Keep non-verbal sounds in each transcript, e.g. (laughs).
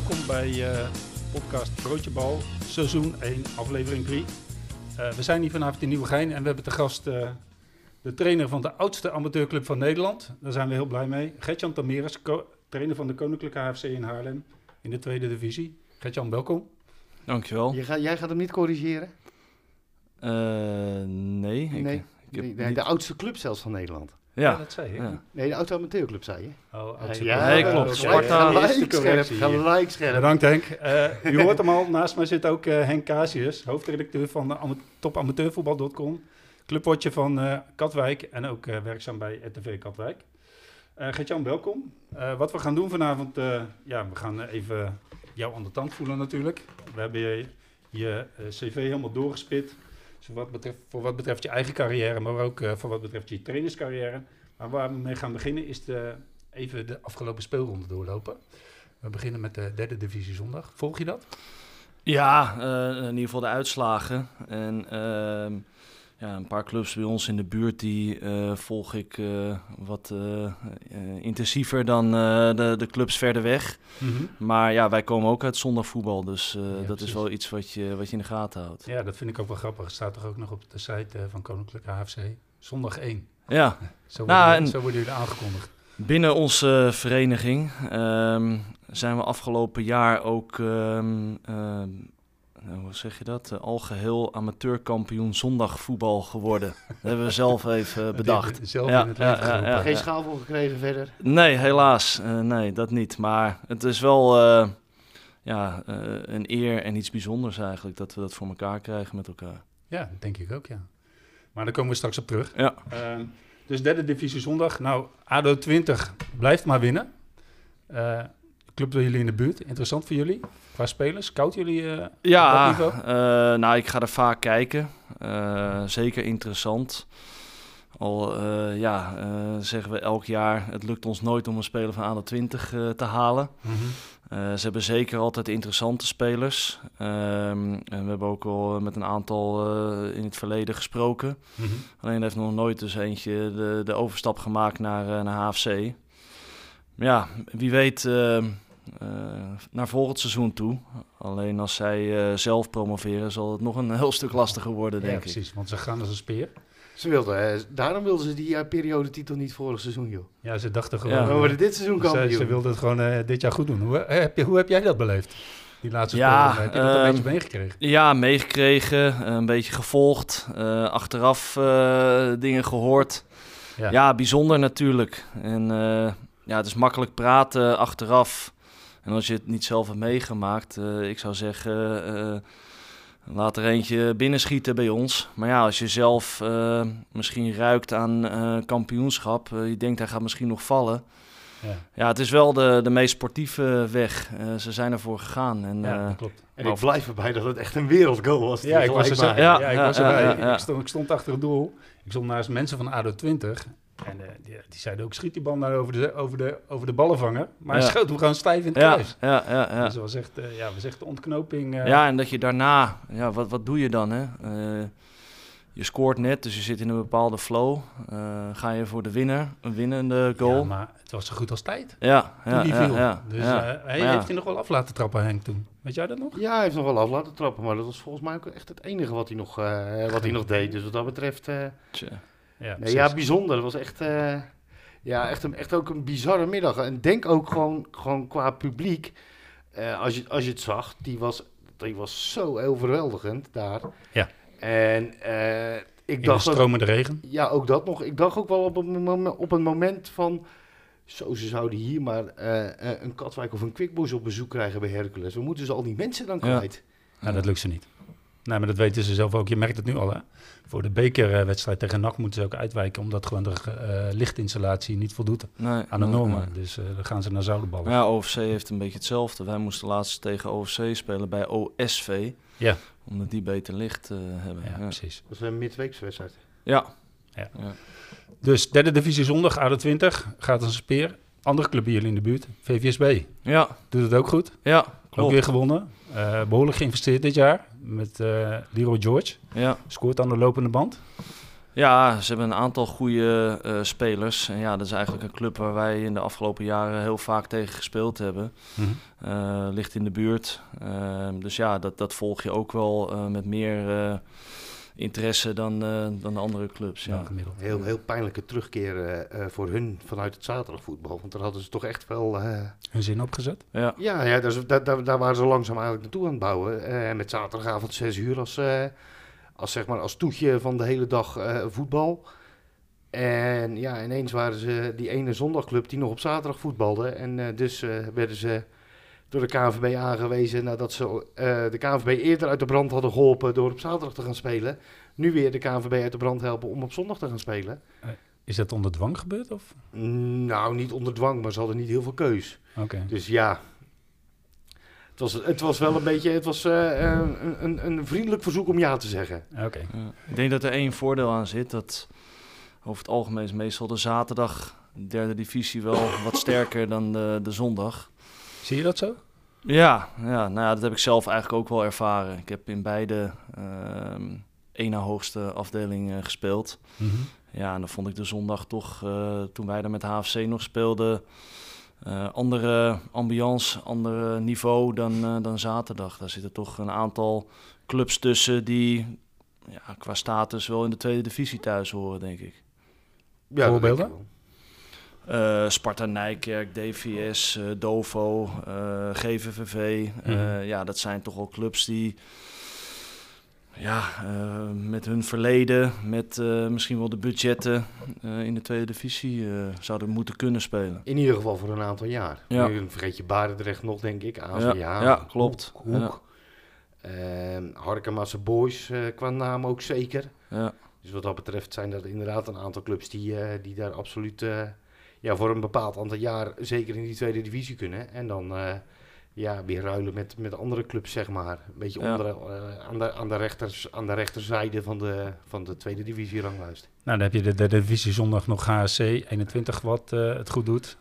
welkom bij eh, podcast Broodjebal, seizoen 1, aflevering 3. Uh, we zijn hier vanavond in Nieuwegein en we hebben te gast uh, de trainer van de oudste amateurclub van Nederland. Daar zijn we heel blij mee. Gertjan Tameres, trainer van de Koninklijke HFC in Haarlem in de tweede divisie. Gertjan, welkom. Dankjewel. Je gaat, jij gaat hem niet corrigeren? nee. Ik, nee, ik nee, nee de oudste club zelfs van Nederland. Ja. ja, dat zei je. Ja. Nee, de auto amateurclub zei je. Oh, ja, nee, klopt. Sparta. Gelijk scherp, gelijk scherp. Bedankt Henk. Uh, (laughs) u hoort hem al, naast mij zit ook uh, Henk Casius, hoofdredacteur van uh, topamateurvoetbal.com. Clubwatcher van uh, Katwijk en ook werkzaam bij RTV Katwijk. Uh, Gertjan, welkom. wat we gaan doen vanavond, ja, we gaan even jou aan de tand voelen natuurlijk. We hebben je, je cv helemaal doorgespit wat betreft, voor wat betreft je eigen carrière, maar ook uh, voor wat betreft je trainerscarrière. Maar waar we mee gaan beginnen is de, even de afgelopen speelronde doorlopen. We beginnen met de derde divisie zondag. Volg je dat? Ja, uh, in ieder geval de uitslagen. En uh, ja, een paar clubs bij ons in de buurt, die uh, volg ik uh, wat uh, intensiever dan de, de clubs verder weg. Mm -hmm. Maar ja, wij komen ook uit zondagvoetbal, dus ja, dat precies. is wel iets wat je, wat je in de gaten houdt. Ja, dat vind ik ook wel grappig. Het staat toch ook nog op de site van Koninklijke HFC. Zondag 1. Ja. (laughs) Zo worden, nou, zo worden jullie aangekondigd. Binnen onze vereniging um, zijn we afgelopen jaar ook... Um, um, nou, hoe zeg je dat? Uh, algeheel amateurkampioen zondagvoetbal geworden. (laughs) Dat hebben we zelf even bedacht. zelf ja, in het ja, ja, ja, Geen schaal voor gekregen verder? Nee, helaas. Uh, nee, dat niet. Maar het is wel uh, ja, een eer en iets bijzonders eigenlijk dat we dat voor elkaar krijgen met elkaar. Ja, denk ik ook, ja. Maar daar komen we straks op terug. Ja. Ehm, dus derde divisie zondag. Nou, ADO 20 blijft maar winnen. Club bij jullie in de buurt. Interessant voor jullie? Qua spelers? Scout jullie uh, ja, uh, nou, ik ga er vaak kijken. Uh, zeker interessant. Al ja, zeggen we elk jaar, het lukt ons nooit om een speler van aan 20 te halen. Mm -hmm. ze hebben zeker altijd interessante spelers. Um, en we hebben ook al met een aantal in het verleden gesproken. Mm -hmm. Alleen heeft nog nooit dus eentje de, de overstap gemaakt naar, naar HFC. Ja, wie weet uh, naar volgend seizoen toe. Alleen als zij uh, zelf promoveren, zal het nog een heel stuk lastiger worden, denk ja, ik. precies, want ze gaan als een speer. Ze wilden, uh, daarom wilden ze die periodetitel niet vorig seizoen, joh. Ja, ze dachten gewoon... Ja. We worden dit seizoen kampioen. Ze, ze wilden het gewoon dit jaar goed doen. Hoe heb, je, hoe heb jij dat beleefd? Die laatste ja, heb je dat een beetje meegekregen? Ja, meegekregen. een beetje gevolgd. achteraf dingen gehoord. Ja. ja. bijzonder natuurlijk. En ja, het is makkelijk praten achteraf... En als je het niet zelf hebt meegemaakt, uh, ik zou zeggen, uh, laat er eentje binnenschieten bij ons. Maar ja, als je zelf uh, misschien ruikt aan kampioenschap, je denkt hij gaat misschien nog vallen. Ja. ja, het is wel de, de meest sportieve weg. ze zijn ervoor gegaan. En, ja, dat klopt. En ik blijf erbij dat het echt een wereldgoal was. Ja, ik was, er ja, ik was erbij. Ik, stond, ik stond achter het doel. Ik stond naast mensen van ADO 20. En uh, die, die, zeiden ook, schiet die bal nou over de, over de, over de ballen vangen. Maar ja. hij schoot hem gewoon stijf in het ja, kruis. Ja, ja, ja. Dus dat was echt, uh, ja, was echt de ontknoping. Uh... Ja, en dat je daarna, ja, wat, wat doe je dan? Hè? je scoort net, dus je zit in een bepaalde flow. ga je voor de winnaar, een winnende goal. Ja, maar het was zo goed als tijd. Ja, toen ja, die viel. Ja, dus hij heeft hij nog wel af laten trappen, Henk, toen. Weet jij dat nog? Ja, hij heeft nog wel af laten trappen. Maar dat was volgens mij ook echt het enige wat hij nog, wat hij nog deed. Dus wat dat betreft... Ja, nee, ja, bijzonder. Dat was echt... Ja, echt, een, echt ook een bizarre middag. En denk ook gewoon, gewoon qua publiek, uh, als, je, als je het zag, die was, die was zo overweldigend daar. Ja. En uh, ik In dacht... de stromende regen? Ja, ook dat nog. Ik dacht ook wel op een moment, op een moment van... Zo, ze zouden hier maar een Katwijk of een Quickboys op bezoek krijgen bij Hercules. We moeten ze al die mensen dan kwijt. Ja. Nou, dat lukt ze niet. Nee, maar dat weten ze zelf ook. Je merkt het nu al, hè? Voor de bekerwedstrijd tegen NAC moeten ze ook uitwijken... omdat gewoon de uh, lichtinstallatie niet voldoet nee, aan de nee, normen. Nee. Dus uh, dan gaan ze naar Zoudenballen. Ja, OFC heeft een beetje hetzelfde. Wij moesten laatst tegen OFC spelen bij OSV. Ja. Omdat die beter licht uh, hebben. Ja, ja, precies. Dat is een midweekswedstrijd. Ja. ja. ja. Dus derde divisie zondag, ADO 20, gaat als een speer. Andere club hier in de buurt, VVSB. Ja. Doet het ook goed. Ja, klopt. Ook weer gewonnen. Uh, behoorlijk geïnvesteerd dit jaar met uh, Leroy George. Ja. Scoort aan de lopende band. Ja, ze hebben een aantal goede uh, spelers. En ja, dat is eigenlijk een club waar wij in de afgelopen jaren heel vaak tegen gespeeld hebben. Mm ligt in de buurt. Ehm, dus ja, dat, dat volg je ook wel met meer interesse dan, dan de andere clubs. Ja. Heel, heel pijnlijke terugkeer voor hun vanuit het zaterdagvoetbal. Want daar hadden ze toch echt wel... hun zin opgezet? Ja, ja, ja daar, daar, daar waren ze langzaam eigenlijk naartoe aan het bouwen. En met zaterdagavond 6 uur als als, zeg maar, als toetje van de hele dag uh, voetbal. En ja, ineens waren ze die ene zondagclub die nog op zaterdag voetbalde. En uh, dus uh, werden ze door de KNVB aangewezen nadat ze de KNVB eerder uit de brand hadden geholpen door op zaterdag te gaan spelen. Nu weer de KNVB uit de brand helpen om op zondag te gaan spelen. Is dat onder dwang gebeurd? Of? Nou, niet onder dwang, maar ze hadden niet heel veel keus. Oké. Dus ja, het was, het was wel een beetje het was, uh, een, een, een, vriendelijk verzoek om ja te zeggen. Oké. ik denk dat er één voordeel aan zit. Dat over het algemeen is meestal de zaterdag, derde divisie, wel wat sterker dan de, de zondag. Zie je dat zo? Ja, ja, nou ja, dat heb ik zelf eigenlijk ook wel ervaren. Ik heb in beide uh, één na hoogste afdeling gespeeld. Mm -hmm. Ja, en dan vond ik de zondag toch, uh, toen wij er met HFC nog speelden uh, andere ambiance, ander niveau dan, uh, dan zaterdag. Daar zitten toch een aantal clubs tussen die ja, qua status wel in de tweede divisie thuis horen, denk ik. Ja, Voorbeelden? Uh, Sparta Nijkerk, DVS, Dovo, GVVV. Mm. ja, dat zijn toch wel clubs die ja, uh, met hun verleden, met uh, misschien wel de budgetten uh, in de tweede divisie zouden moeten kunnen spelen. In ieder geval voor een aantal jaar. Ja. Nu vergeet je Barendrecht nog, denk ik. ASWA, ja, ja, klopt. Hoek. Hoek. Ja. Boys qua naam ook zeker. Ja. Dus wat dat betreft zijn er inderdaad een aantal clubs die, die daar absoluut ja, voor een bepaald aantal jaar zeker in die tweede divisie kunnen. En dan ja, weer ruilen met, met andere clubs, zeg maar. Een beetje onder, uh, aan, de, aan, de rechters, aan de rechterzijde van de, van de tweede divisie ranglijst. Nou, dan heb je de, de, divisie zondag nog HSC 21 wat uh, het goed doet.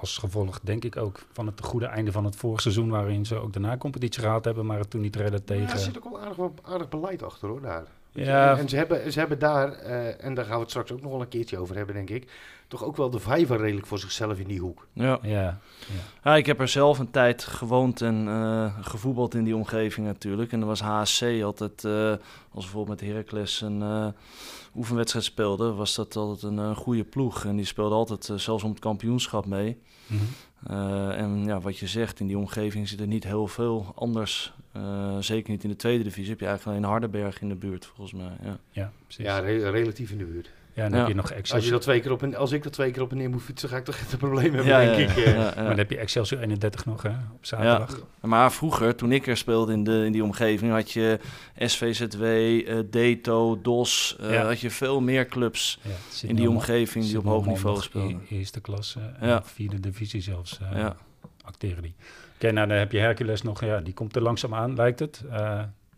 Als gevolg denk ik ook van het goede einde van het vorige seizoen... waarin ze ook de na-competitie gehaald hebben, maar het toen niet redden tegen... Ja, er zit ook wel aardig, aardig beleid achter, hoor, daar. Ja. En ze hebben, ze hebben daar, en daar gaan we het straks ook nog wel een keertje over hebben, denk ik toch ook wel de vijver redelijk voor zichzelf in die hoek. Ja, ja, ja. ja ik heb er zelf een tijd gewoond en uh, gevoetbald in die omgeving natuurlijk. En er was HSC altijd, uh, als bijvoorbeeld met Heracles een uh, oefenwedstrijd speelde, was dat altijd een goede ploeg. En die speelde altijd zelfs om het kampioenschap mee. Mm -hmm. en ja, wat je zegt, in die omgeving zit er niet heel veel anders. zeker niet in de tweede divisie. Heb je eigenlijk alleen Hardenberg in de buurt, volgens mij. Ja, ja, precies. ja re relatief in de buurt. Ja, dan heb je nog Excelsior. Als, je dat twee keer op een, als ik dat twee keer op en neer moet fietsen, ga ik toch echt een probleem hebben, ja, denk ik. Maar dan heb je Excelsior 31 nog, hè, op zaterdag. Maar vroeger, toen ik er speelde in, de, in die omgeving, had je SVZW, uh, Deto, DOS. Uh, had je veel meer clubs in die omgeving die op hoog niveau speelden. Eerste klasse, uh, vierde divisie zelfs, acteren die. Oké, nou dan heb je Hercules nog, ja, die komt er langzaam aan, lijkt het.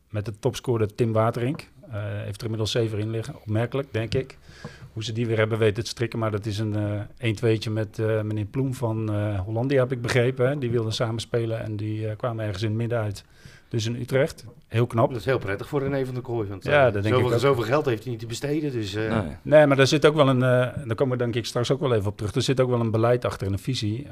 met de topscorer Tim Waterink. Heeft er inmiddels zeven in liggen, opmerkelijk, denk ik hoe ze die weer hebben weten te strikken. Maar dat is een uh, eh, 1-2'tje met uh, meneer Ploem van uh, Hollandia, heb ik begrepen. Hè? Die wilden samen spelen en die kwamen ergens in het midden uit. Dus in Utrecht, heel knap. Dat is heel prettig voor René van der Kooi. Want ja, dat denk zoveel, ik zoveel geld heeft hij niet te besteden. Dus, nee. nee. maar daar zit ook wel een, daar komen we denk ik straks ook wel even op terug. Er zit ook wel een beleid achter en een visie.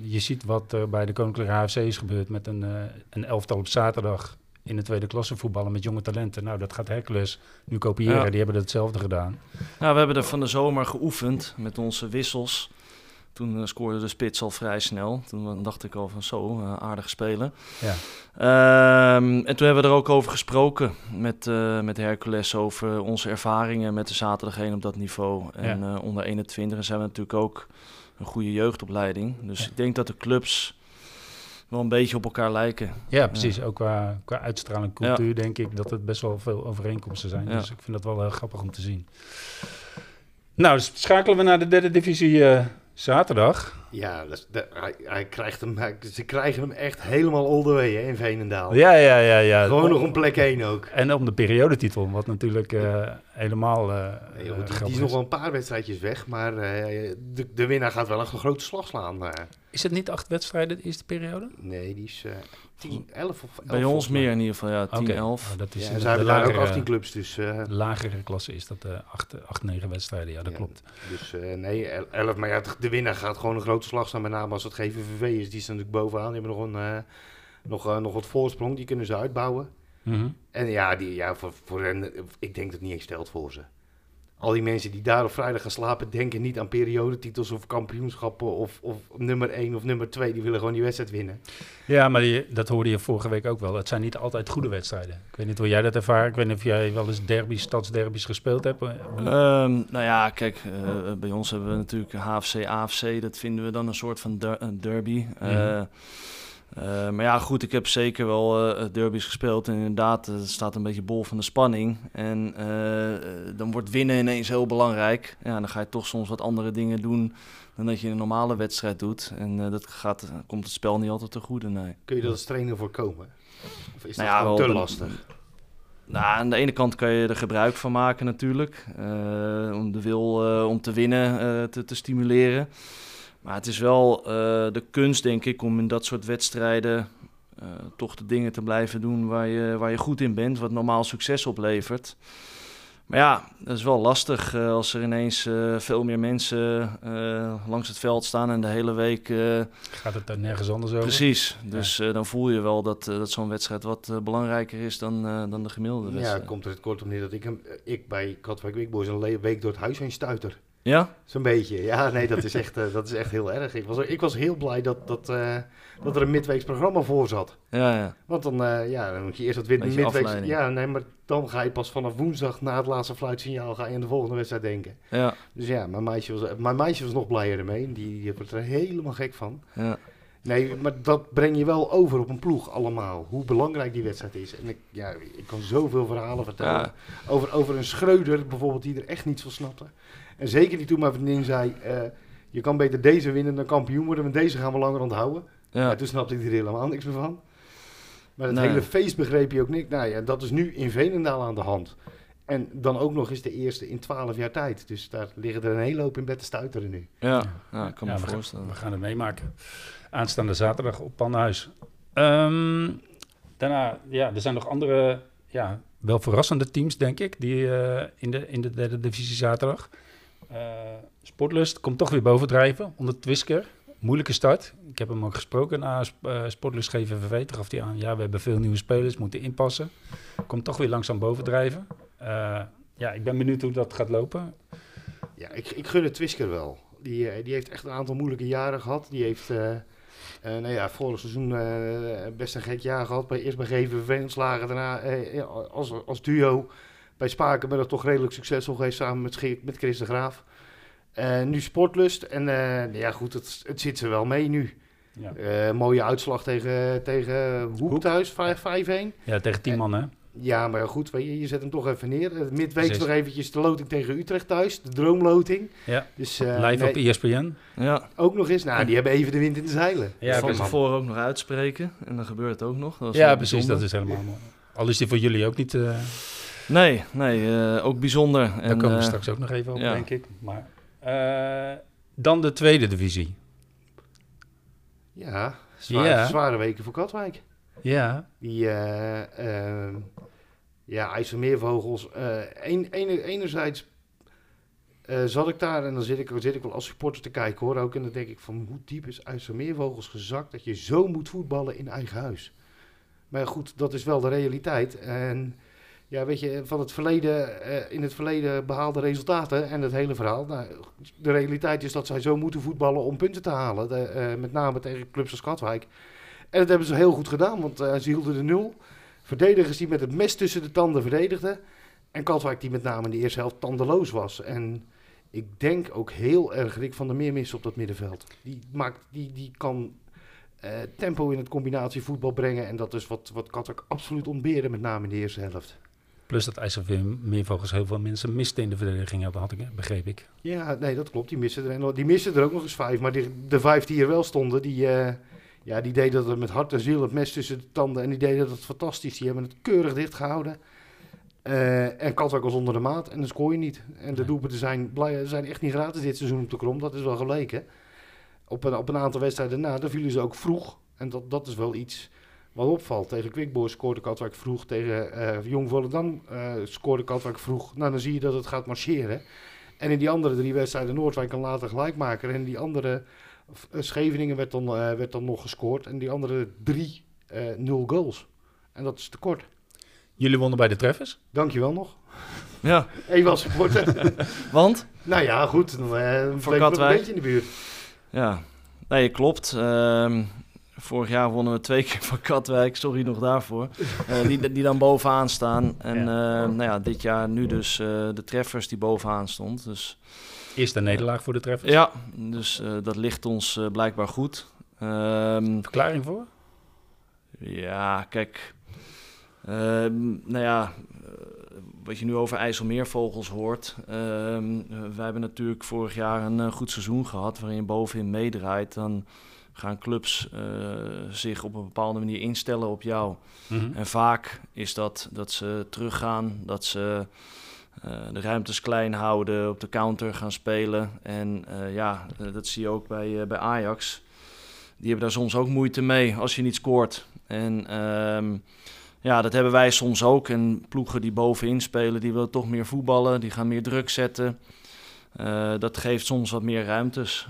je ziet wat er bij de Koninklijke HFC is gebeurd met een, een elftal op zaterdag in de tweede klasse voetballen met jonge talenten. Nou, dat gaat Hercules nu kopiëren. Die hebben hetzelfde gedaan. Nou, we hebben er van de zomer geoefend met onze wissels. Toen uh, scoorde de spits al vrij snel. Toen dacht ik al van zo, uh, aardig spelen. Ja. Um, en toen hebben we er ook over gesproken met, uh, met Hercules over onze ervaringen met de zaterdag heen op dat niveau. En ja. onder 21 zijn we natuurlijk ook een goede jeugdopleiding. Dus ja. ik denk dat de clubs wel een beetje op elkaar lijken. Ja, precies. Ook qua, qua uitstraling cultuur denk ik dat het best wel veel overeenkomsten zijn. Dus ik vind dat wel heel grappig om te zien. Nou, dus schakelen we naar de derde divisie uh, zaterdag. Ja, dus de, hij, hij, krijgt hem, ze krijgen hem echt helemaal all the way hè, in Veenendaal. Ja, ja, ja. ja. Gewoon nog een plek 1 ook. En om de periodetitel, wat natuurlijk uh, helemaal uh, nee, joh, die, die, is nog wel een paar wedstrijdjes weg, maar uh, de, de winnaar gaat wel een grote slag slaan. Is het niet acht wedstrijden de eerste periode? Nee, die is 10, 11 of 11. Bij ons meer in ieder geval, ja, 10, okay. 11. Oh, dat is ja, zijn daar ook 18 clubs, dus... Uh, de lagere klasse is dat uh, 8, 8, 9 wedstrijden, ja, dat ja, klopt. Dus uh, nee, 11, maar ja, de winnaar gaat gewoon een grote slag staan, met name als het GVVV is. Die staan natuurlijk bovenaan, die hebben nog, een, nog, nog wat voorsprong, die kunnen ze uitbouwen. Mm -hmm. En ja, die, ja voor, voor hen, ik denk dat het niet eens stelt voor ze al die mensen die daar op vrijdag gaan slapen, denken niet aan periodetitels of kampioenschappen of, of nummer 1 of nummer 2. Die willen gewoon die wedstrijd winnen. Ja, maar die, dat hoorde je vorige week ook wel. Het zijn niet altijd goede wedstrijden. Ik weet niet hoe jij dat ervaart. Ik weet niet of jij wel eens derby's, stadsderby's gespeeld hebt. Um, nou ja, kijk, uh, bij ons hebben we natuurlijk HFC, AFC. Dat vinden we dan een soort van der, een derby. Mm -hmm. Uh, uh, maar ja, goed, ik heb zeker wel uh, derby's gespeeld. En inderdaad, het staat een beetje bol van de spanning. En uh, dan wordt winnen ineens heel belangrijk. Ja, dan ga je toch soms wat andere dingen doen dan dat je een normale wedstrijd doet. En dat gaat, komt het spel niet altijd te goede, nee. Kun je dat als trainer voorkomen? Of is nou dat ja, wel, te lastig? Nou, aan de ene kant kan je er gebruik van maken natuurlijk. om de wil om te winnen te, te stimuleren. Maar het is wel uh, de kunst, denk ik, om in dat soort wedstrijden uh, toch de dingen te blijven doen waar je, waar je goed in bent, wat normaal succes oplevert. Maar ja, dat is wel lastig uh, als er ineens veel meer mensen langs het veld staan en de hele week. Gaat het daar nergens anders over? Precies. Dus ja. dan voel je wel dat, dat zo'n wedstrijd wat belangrijker is dan, dan de gemiddelde wedstrijd. Ja, komt er het kort om neer dat ik, hem, ik bij Katwijk Big Boys een week door het huis heen stuiter. Ja? Zo'n beetje. Ja, nee, dat is echt, uh, dat is echt heel erg. Ik was, ik was heel blij dat, dat, uh, dat er een midweeks programma voor zat. Ja, ja. Want dan, uh, ja, dan moet je eerst wat winnen. Midweeks, ja, nee, maar dan ga je pas vanaf woensdag na het laatste fluitsignaal ga je aan de volgende wedstrijd denken. Ja. Dus ja, mijn meisje was, mijn meisje was nog blijer ermee. Die, die wordt er helemaal gek van. Ja. Nee, maar dat breng je wel over op een ploeg allemaal. Hoe belangrijk die wedstrijd is. En ik, ja, ik kan zoveel verhalen vertellen. Ja. Over, over een Schreuder bijvoorbeeld, die er echt niets van snapte. En zeker die toen mijn vriendin zei, uh, je kan beter deze winnen dan kampioen worden, want deze gaan we langer onthouden. Ja. ja toen snapte ik er helemaal niks meer van. Maar het hele feest begreep je ook niet. Nou ja, dat is nu in Veenendaal aan de hand. En dan ook nog eens de eerste in twaalf jaar tijd. Dus daar liggen er een hele hoop in bed te stuiteren nu. Ja, ja ik kan me voorstellen. We gaan, we gaan, het meemaken. Aanstaande zaterdag op Panhuis. Um, daarna, ja, er zijn nog andere, ja, wel verrassende teams, denk ik, die uh, in, de, in de derde divisie zaterdag. Uh, Sportlust komt toch weer bovendrijven onder Twisker. Moeilijke start. Ik heb hem ook gesproken na uh, Sportlust GVVV. Toen gaf hij aan, ja, we hebben veel nieuwe spelers, moeten inpassen. Komt toch weer langzaam bovendrijven. Uh, ja, ik ben benieuwd hoe dat gaat lopen. Ja, ik, ik gun het Twisker wel. Die, die heeft echt een aantal moeilijke jaren gehad. Die heeft... Nou ja, vorig seizoen best een gek jaar gehad. Eerst bij GVV ontslagen, daarna als, als duo. Bij Spaken ben ik toch redelijk succesvol geweest samen met, met Chris de Graaf. nu Sportlust. En ja, goed, het, het zit ze wel mee nu. Ja. mooie uitslag tegen, tegen Hoek, Hoek. thuis, 5-1. Ja, tegen 10 man hè? Ja, maar goed, je, je zet hem toch even neer. Midweeks nog eventjes de loting tegen Utrecht thuis, de droomloting. Ja, dus, uh, live op ESPN. Ja. Ook nog eens, nou, die hebben even de wind in de zeilen. Ja, van tevoren ook nog uitspreken en dan gebeurt het ook nog. Dat ja, precies, dat is helemaal mooi. Al is die voor jullie ook niet... Nee, nee, uh, ook bijzonder. Daar en, komen we straks ook nog even op, ja. denk ik. Maar, dan de tweede divisie. Ja, zware, ja. zware weken voor Katwijk. Ja. Die, uh, uh, ja, IJsselmeervogels. Uh, een, een, enerzijds zat ik daar en dan zit ik, zit ik wel als supporter te kijken hoor ook. En dan denk ik van hoe diep is IJsselmeervogels gezakt dat je zo moet voetballen in eigen huis. Maar goed, dat is wel de realiteit. En ja, weet je, van het verleden, in het verleden behaalde resultaten en het hele verhaal. Nou, de realiteit is dat zij zo moeten voetballen om punten te halen. De, met name tegen clubs als Katwijk. En dat hebben ze heel goed gedaan, want uh, ze hielden de nul. Verdedigers die met het mes tussen de tanden verdedigden. En Katwijk die met name in de eerste helft tandeloos was. En ik denk ook heel erg Rick van der Meer mis op dat middenveld. Die, maakt, die, die kan tempo in het combinatievoetbal brengen. En dat is wat, wat Katwijk absoluut ontbeerde, met name in de eerste helft. Plus dat IJsselveen meer volgens heel veel mensen miste in de verdediging, dat had ik, begreep ik. Ja, nee, dat klopt. Die missen er, die missen er ook nog eens vijf. Maar die, de vijf die er wel stonden, die, uh, ja, die deden dat met hart en ziel, het mes tussen de tanden. En die deden dat fantastisch. Die hebben het keurig dichtgehouden. Uh, en Katwijk was onder de maat en dan scoor je niet. En de doelpunten zijn, zijn echt niet gratis dit seizoen op de krom. Dat is wel gebleken. Op een, op een aantal wedstrijden na, dan vielen ze ook vroeg. En dat, dat is wel iets wat opvalt. Tegen Quickboy scoorde Katwijk vroeg. Tegen uh, Jong Volendam uh, scoorde Katwijk vroeg. Nou, dan zie je dat het gaat marcheren. En in die andere drie wedstrijden Noordwijk kan later gelijk maken. En die andere Scheveningen werd dan, werd dan nog gescoord. En die andere drie nul goals. En dat is tekort. Jullie wonnen bij de treffers? Dankjewel nog. (laughs) Ja. Even supporter. (laughs) Want? Nou ja, goed. Dan Voor Katwijk. een beetje in de buurt. Ja. Nee, klopt. Uh, vorig jaar wonnen we twee (laughs) keer van Katwijk. Sorry nog daarvoor. Uh, die, die dan bovenaan staan. En ja. Uh, nou ja, dit jaar nu dus de treffers die bovenaan stond. Dus... Eerste nederlaag voor de treffers? Ja, dus dat ligt ons blijkbaar goed. Um, Verklaring voor? Ja, kijk... Ehm, nou ja, eh, wat je nu over IJsselmeervogels hoort. Uh, wij hebben natuurlijk vorig jaar een goed seizoen gehad waarin je bovenin meedraait. Dan gaan clubs uh, zich op een bepaalde manier instellen op jou. Mm En vaak is dat dat ze teruggaan, dat ze de ruimtes klein houden, op de counter gaan spelen. En ja, dat zie je ook bij, bij Ajax. Die hebben daar soms ook moeite mee als je niet scoort. En... Ehm, ja, dat hebben wij soms ook. En ploegen die bovenin spelen, die willen toch meer voetballen, die gaan meer druk zetten. Dat geeft soms wat meer ruimtes.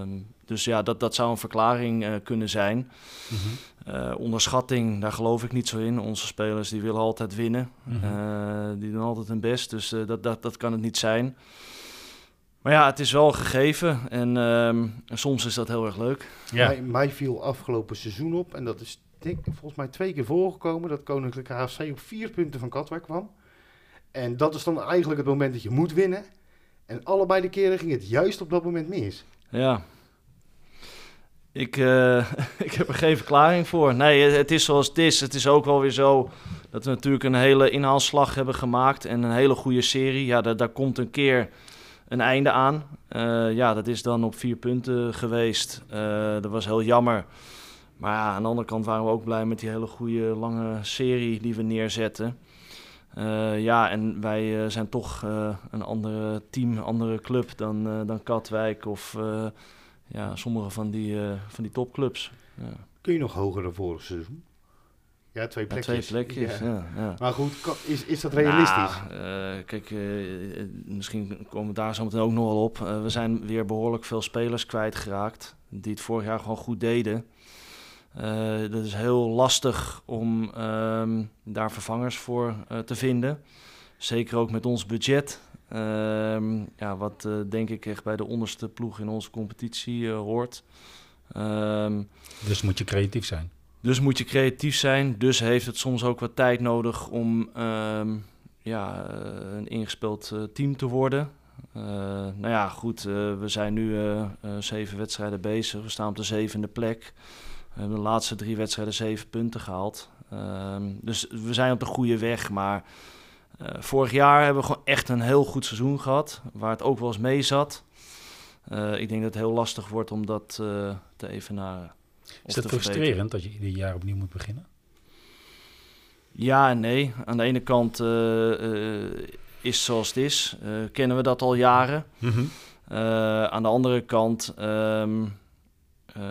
Um, dus ja, dat, dat zou een verklaring uh, kunnen zijn. Mm -hmm. onderschatting, daar geloof ik niet zo in. Onze spelers die willen altijd winnen. Mm -hmm. die doen altijd hun best, dus dat, dat, dat kan het niet zijn. Maar ja, het is wel gegeven en um, soms is dat heel erg leuk. Ja. Mij, mij viel afgelopen seizoen op, en dat is denk volgens mij twee keer voorgekomen dat Koninklijke HFC op vier punten van Katwijk kwam. En dat is dan eigenlijk het moment dat je moet winnen. En allebei de keren ging het juist op dat moment mis. Ja. Ik, uh, (laughs) ik heb er geen verklaring voor. Nee, het is zoals het is. Het is ook wel weer zo dat we natuurlijk een hele inhaalslag hebben gemaakt. En een hele goede serie. Ja, daar, daar komt een keer een einde aan. Uh, ja, dat is dan op vier punten geweest. Uh, dat was heel jammer. Maar ja, aan de andere kant waren we ook blij met die hele goede lange serie die we neerzetten. Ja, en wij zijn toch een andere team, andere club dan, dan Katwijk of ja, sommige van die, van die topclubs. Ja. Kun je nog hoger dan vorig seizoen? Ja, twee plekjes. twee plekjes, ja. ja. Maar goed, is, is dat realistisch? Nou, kijk, misschien komen we daar zo meteen ook nog wel op. we zijn weer behoorlijk veel spelers kwijtgeraakt die het vorig jaar gewoon goed deden. Dat is heel lastig om um, daar vervangers voor te vinden. Zeker ook met ons budget. Uh, ja, wat uh, denk ik echt bij de onderste ploeg in onze competitie hoort. Um, dus moet je creatief zijn. Dus moet je creatief zijn. Dus heeft het soms ook wat tijd nodig om um, ja, een ingespeeld team te worden. nou ja, goed, we zijn nu zeven wedstrijden bezig. We staan op de zevende plek. We hebben de laatste drie wedstrijden zeven punten gehaald. Dus we zijn op de goede weg. Maar uh, vorig jaar hebben we gewoon echt een heel goed seizoen gehad. Waar het ook wel eens mee zat. Uh, ik denk dat het heel lastig wordt om dat uh, te evenaren. Is het frustrerend dat je ieder jaar opnieuw moet beginnen? Ja en nee. Aan de ene kant is het zoals het is. kennen we dat al jaren. Mm -hmm. aan de andere kant... Um, uh,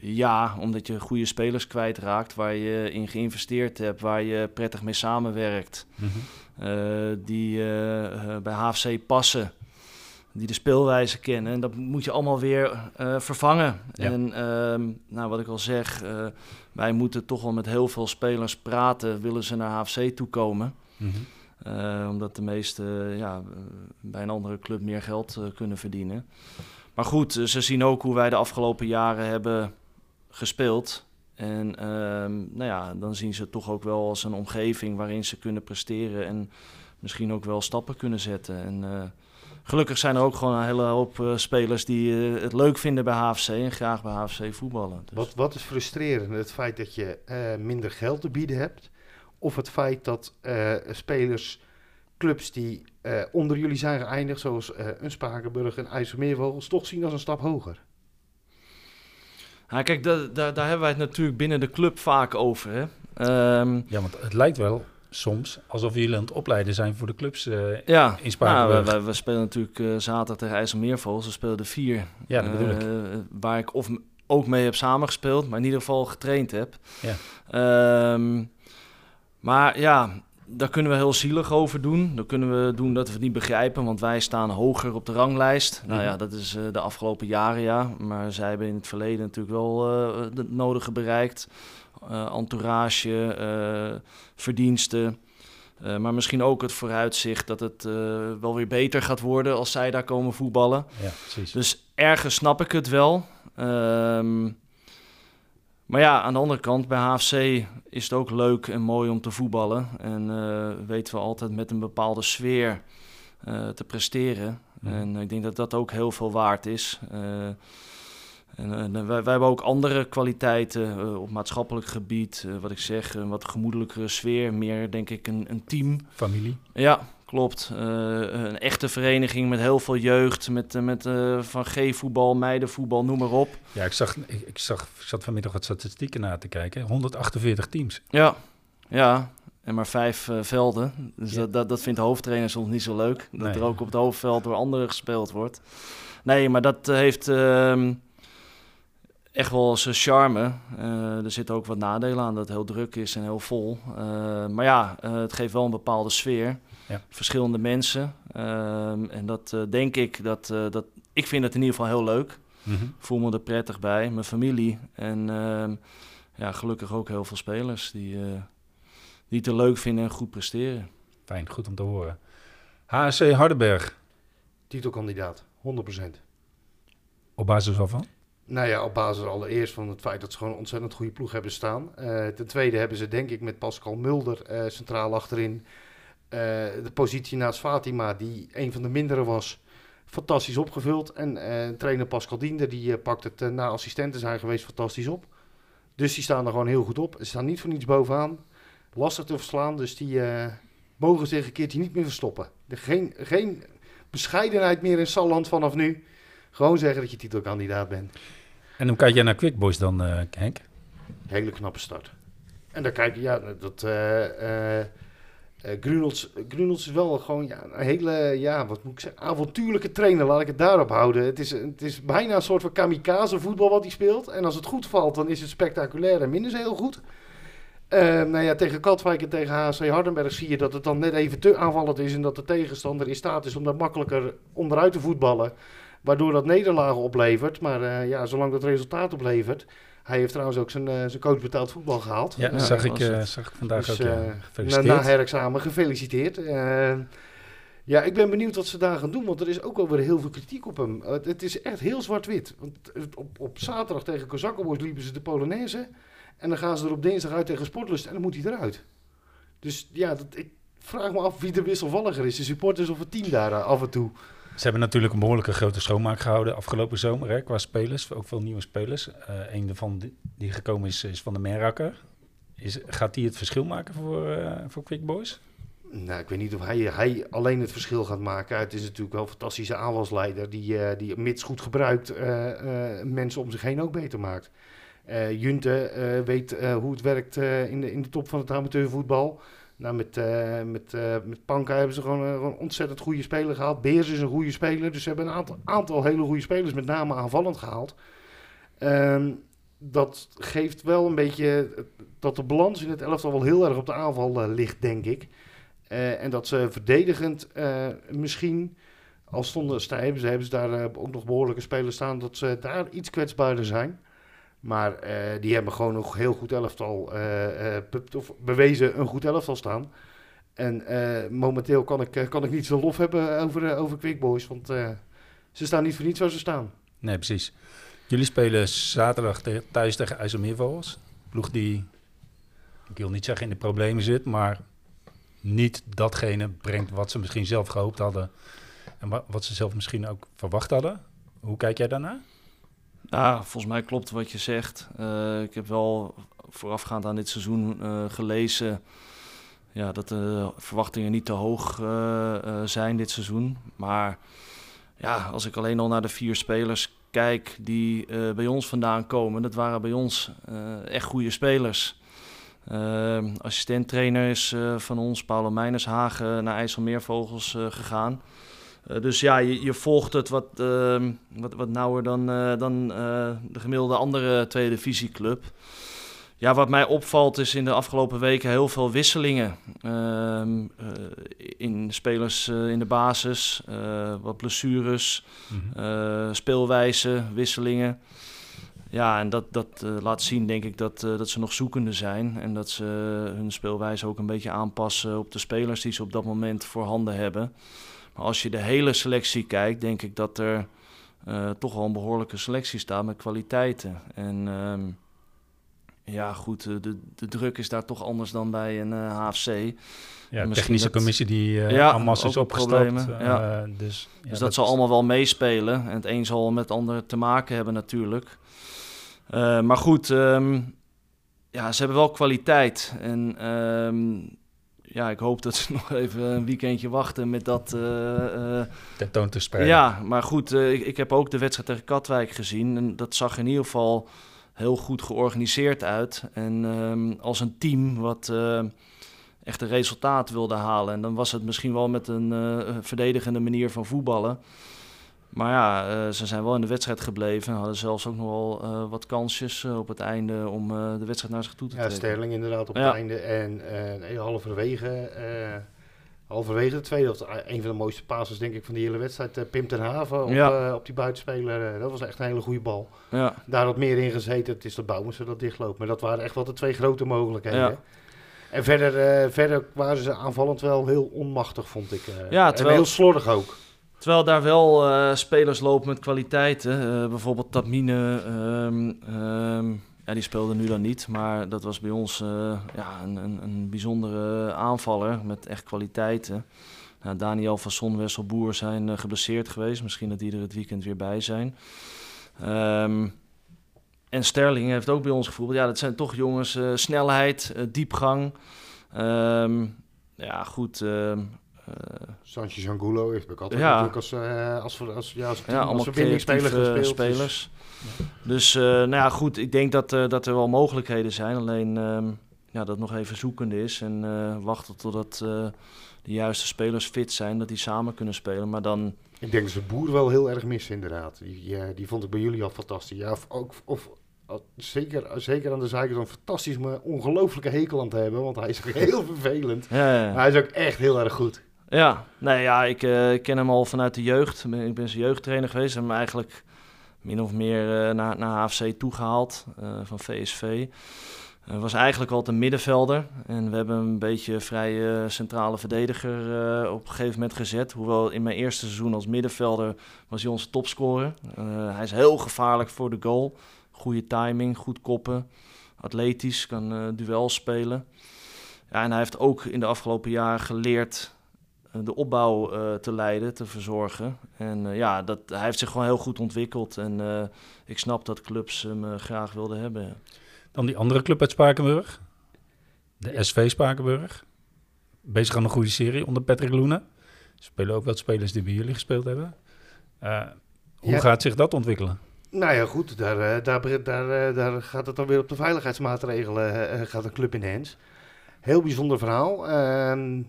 ja, omdat je goede spelers kwijtraakt waar je in geïnvesteerd hebt, waar je prettig mee samenwerkt, mm -hmm. Uh, die uh, bij HFC passen, die de speelwijze kennen. En dat moet je allemaal weer vervangen. Ja. En ehm, nou, wat ik al zeg, wij moeten toch wel met heel veel spelers praten, willen ze naar HFC toekomen. Mm -hmm. omdat de meeste ja, bij een andere club meer geld kunnen verdienen. Maar goed, eh, ze zien ook hoe wij de afgelopen jaren hebben gespeeld. En ehm, nou ja, dan zien ze het toch ook wel als een omgeving waarin ze kunnen presteren en misschien ook wel stappen kunnen zetten. En uh, gelukkig zijn er ook gewoon een hele hoop uh, spelers die uh, het leuk vinden bij HFC en graag bij HFC voetballen. Dus. Wat, wat is frustrerend? Het feit dat je minder geld te bieden hebt of het feit dat spelers, clubs die onder jullie zijn geëindigd, zoals een Spakenburg en IJsselmeervogels, toch zien als een stap hoger? Ja, kijk, daar, daar, daar hebben wij het natuurlijk binnen de club vaak over. Hè? Ehm, ja, want het lijkt wel soms alsof jullie aan het opleiden zijn voor de clubs uh, ja, in Spakenburg. Nou, we, we, spelen natuurlijk uh, zaterdag tegen IJsselmeervogels. We spelen de vier. Ja, dat bedoel ik. Uh, waar ik of ook mee heb samengespeeld, maar in ieder geval getraind heb. Ja. Um, maar ja, daar kunnen we heel zielig over doen. Dan kunnen we doen dat we het niet begrijpen, want wij staan hoger op de ranglijst. Nou ja, mhm. dat is de afgelopen jaren ja. Maar zij hebben in het verleden natuurlijk wel het nodige bereikt. Uh, entourage, uh, verdiensten. Uh, maar misschien ook het vooruitzicht dat het wel weer beter gaat worden als zij daar komen voetballen. Ja, precies. Dus ergens snap ik het wel. Um, maar ja, aan de andere kant, bij HFC is het ook leuk en mooi om te voetballen. En weten we altijd met een bepaalde sfeer te presteren. En ik denk dat dat ook heel veel waard is. En, uh, wij, wij, hebben ook andere kwaliteiten op maatschappelijk gebied. Wat ik zeg, een wat gemoedelijkere sfeer. Meer, denk ik, een, een team. Familie. Ja, klopt. een echte vereniging met heel veel jeugd. Met, met van G-voetbal, meidenvoetbal, noem maar op. Ja, ik, zag, ik, ik, zag, ik zat vanmiddag wat statistieken na te kijken. 148 teams. Ja, ja. En maar vijf velden. Dus dat, dat, dat vindt de hoofdtrainer soms niet zo leuk. Dat er ook op het hoofdveld door anderen gespeeld wordt. Nee, maar dat heeft ehm, echt wel zijn charme. Uh, er zitten ook wat nadelen aan dat het heel druk is en heel vol. Uh, maar ja, uh, het geeft wel een bepaalde sfeer. Ja. Verschillende mensen. Ehm, en dat denk ik, dat, dat, ik vind het in ieder geval heel leuk. Mm -hmm. Voel me er prettig bij, mijn familie. En ehm, ja, gelukkig ook heel veel spelers die, die het er leuk vinden en goed presteren. Fijn, goed om te horen. HSC Hardenberg. Titelkandidaat, 100%. Op basis waarvan? Nou ja, op basis allereerst van het feit dat ze gewoon een ontzettend goede ploeg hebben staan. Uh, ten tweede hebben ze denk ik met Pascal Mulder uh, centraal achterin de positie naast Fatima, die een van de mindere was, fantastisch opgevuld. En trainer Pascal Diender, die pakt het na assistenten zijn geweest fantastisch op. Dus die staan er gewoon heel goed op. Ze staan niet voor niets bovenaan. Lastig te verslaan, dus die mogen zich een keertje niet meer verstoppen. geen, geen bescheidenheid meer in Salland vanaf nu. Gewoon zeggen dat je titelkandidaat bent. En hoe kijk jij naar Quick Boys dan, uh, Henk? Hele knappe start. En dan kijk je, ja, dat... Uh, uh, is wel gewoon ja, een hele, ja, wat moet ik zeggen, avontuurlijke trainer. Laat ik het daarop houden. Het is, het is bijna een soort van kamikaze voetbal wat hij speelt. En als het goed valt, dan is het spectaculair en minder heel goed. Uh, nou ja, tegen Katwijk en tegen HC Hardenberg zie je dat het dan net even te aanvallend is. En dat de tegenstander in staat is om daar makkelijker onderuit te voetballen. Waardoor dat nederlagen oplevert. Maar uh, ja, zolang dat resultaat oplevert. Hij heeft trouwens ook zijn, uh, zijn coach betaald voetbal gehaald. Ja, dat zag, ik, zag ik vandaag dus, ook. Ja. Gefeliciteerd. Na, na herexamen, gefeliciteerd. ja, ik ben benieuwd wat ze daar gaan doen. Want er is ook alweer heel veel kritiek op hem. het is echt heel zwart-wit. Want op, op zaterdag tegen Kozakkenboys liepen ze de Polonaise. En dan gaan ze er op dinsdag uit tegen Sportlust. En dan moet hij eruit. Dus ja, dat, ik vraag me af wie de wisselvalliger is. De supporters of het team daar af en toe. Ze hebben natuurlijk een behoorlijke grote schoonmaak gehouden afgelopen zomer hè, qua spelers. Ook veel nieuwe spelers. Uh, een daarvan die gekomen is, is van de Merrakker. Is, gaat die het verschil maken voor, uh, voor Quick Boys? Nou, ik weet niet of hij, hij alleen het verschil gaat maken. Het is natuurlijk wel een fantastische aanvalsleider die, uh, die mits goed gebruikt mensen om zich heen ook beter maakt. Junte weet hoe het werkt in, de, in de top van het amateurvoetbal. Nou, met, uh, met, uh, met Panka hebben ze gewoon, een ontzettend goede speler gehaald. Beers is een goede speler. Dus ze hebben een aantal, aantal hele goede spelers, met name aanvallend gehaald. Um, dat geeft wel een beetje dat de balans in het elftal wel heel erg op de aanval ligt, denk ik. en dat ze verdedigend misschien, als stonden, ze, hebben ze daar ook nog behoorlijke spelers staan, dat ze daar iets kwetsbaarder zijn. Maar uh, die hebben gewoon nog heel goed elftal uh, of bewezen een goed elftal staan. En momenteel kan ik, kan ik niet zo lof hebben over, over Quick Boys, want ze staan niet voor niets waar ze staan. Nee, precies. Jullie spelen zaterdag thuis tegen IJsselmeervogels. Ploeg die, ik wil niet zeggen in de problemen zit, maar niet datgene brengt wat ze misschien zelf gehoopt hadden. En wat ze zelf misschien ook verwacht hadden. Hoe kijk jij daarnaar? Ja, volgens mij klopt wat je zegt. Uh, ik heb wel voorafgaand aan dit seizoen uh, gelezen ja, dat de verwachtingen niet te hoog zijn dit seizoen. Maar ja, als ik alleen al naar de vier spelers kijk die bij ons vandaan komen, dat waren bij ons echt goede spelers. Uh, assistent-trainer is van ons, Paulo Meinershagen, naar IJsselmeervogels gegaan. Eh, dus ja, je, je, volgt het wat, uh, wat, wat nauwer dan, uh, dan uh, de gemiddelde andere tweede divisieclub. Ja, wat mij opvalt is in de afgelopen weken heel veel wisselingen. Ehm, in spelers in de basis, wat blessures, mm speelwijze, wisselingen. Ja, en dat, dat laat zien, denk ik, dat, dat ze nog zoekende zijn. En dat ze hun speelwijze ook een beetje aanpassen op de spelers die ze op dat moment voorhanden hebben als je de hele selectie kijkt, denk ik dat er uh, toch wel een behoorlijke selectie staat met kwaliteiten. En ehm, ja, goed, eh, de, de druk is daar toch anders dan bij een uh, HFC. Ja, de technische commissie die uh, ja, allemaal is opgestapt. ja. dus ja, dus dat, zal allemaal wel meespelen. En het een zal met het ander te maken hebben natuurlijk. maar goed, um, ja, ze hebben wel kwaliteit. En um, ja, ik hoop dat ze (laughs) nog even een weekendje wachten met dat... Uh, Tentoon te spreiden. Ja, maar goed, uh, ik, ik, heb ook de wedstrijd tegen Katwijk gezien. En dat zag in ieder geval heel goed georganiseerd uit. En um, als een team wat echt een resultaat wilde halen. En dan was het misschien wel met een verdedigende manier van voetballen. Maar ja, uh, ze zijn wel in de wedstrijd gebleven. Hadden zelfs ook nog wel uh, wat kansjes uh, op het einde om de wedstrijd naar zich toe te trekken. Ja, Sterling inderdaad op het einde. En halverwege, halverwege de tweede, of een van de mooiste passes denk ik van die hele wedstrijd. Pim ten Haven op, ja. op die buitenspeler. dat was echt een hele goede bal. Ja. Daar had meer in gezeten. Het is de Bouwens dat dichtloopt. Maar dat waren echt wel de twee grote mogelijkheden. Ja. En verder, verder waren ze aanvallend wel heel onmachtig, vond ik. ja, terwijl... En heel slordig ook. Terwijl daar wel uh, spelers lopen met kwaliteiten. Uh, bijvoorbeeld Tabmine, um, um, ja, die speelde nu dan niet. Maar dat was bij ons uh, ja, een, een, een, bijzondere aanvaller met echt kwaliteiten. Nou, Daniel van Son, Wesselboer zijn geblesseerd geweest. Misschien dat die er het weekend weer bij zijn. Um, en Sterling heeft ook bij ons gevoeld. Ja, dat zijn toch jongens, snelheid, diepgang. ja, goed Sanchez Angulo heeft ook altijd ja. natuurlijk als, uh, als, als, ja, als, ja, als verbindingsspeler gespeeld. Dus- spelers. Dus uh, nou ja, goed, ik denk dat, dat er wel mogelijkheden zijn. Alleen um, ja, dat nog even zoekende is. En wachten totdat de juiste spelers fit zijn, dat die samen kunnen spelen. Maar dan... Ik denk dat ze Boer wel heel erg missen inderdaad. Die, die vond ik bij jullie al fantastisch. Ja, of, ook, of zeker, zeker aan de zijkant een fantastisch, maar ongelooflijke hekel aan te hebben. Want hij is (laughs) heel vervelend. Ja, ja. hij is ook echt heel erg goed. Ja, nee, ja, ik uh, ken hem al vanuit de jeugd. Ik ben zijn jeugdtrainer geweest. en hem eigenlijk min of meer uh, naar, naar HFC toegehaald uh, van VSV. Hij was eigenlijk altijd een middenvelder. En we hebben een beetje vrije centrale verdediger op een gegeven moment gezet. Hoewel in mijn eerste seizoen als middenvelder was hij onze topscorer. hij is heel gevaarlijk voor de goal. Goede timing, goed koppen. Atletisch, kan duel spelen. Ja, en hij heeft ook in de afgelopen jaren geleerd eh, de opbouw uh, te leiden, te verzorgen. En uh, ja, dat, hij heeft zich gewoon heel goed ontwikkeld. En uh, ik snap dat clubs hem graag wilden hebben. Dan die andere club uit Spakenburg. De SV Spakenburg. Bezig aan een goede serie onder Patrick Loenen. Spelen ook wat spelers die bij jullie gespeeld hebben. hoe ja. gaat zich dat ontwikkelen? Nou ja, goed. Daar, daar, daar, daar gaat het dan weer op de veiligheidsmaatregelen. gaat een club in de hands. Heel bijzonder verhaal. Ehm,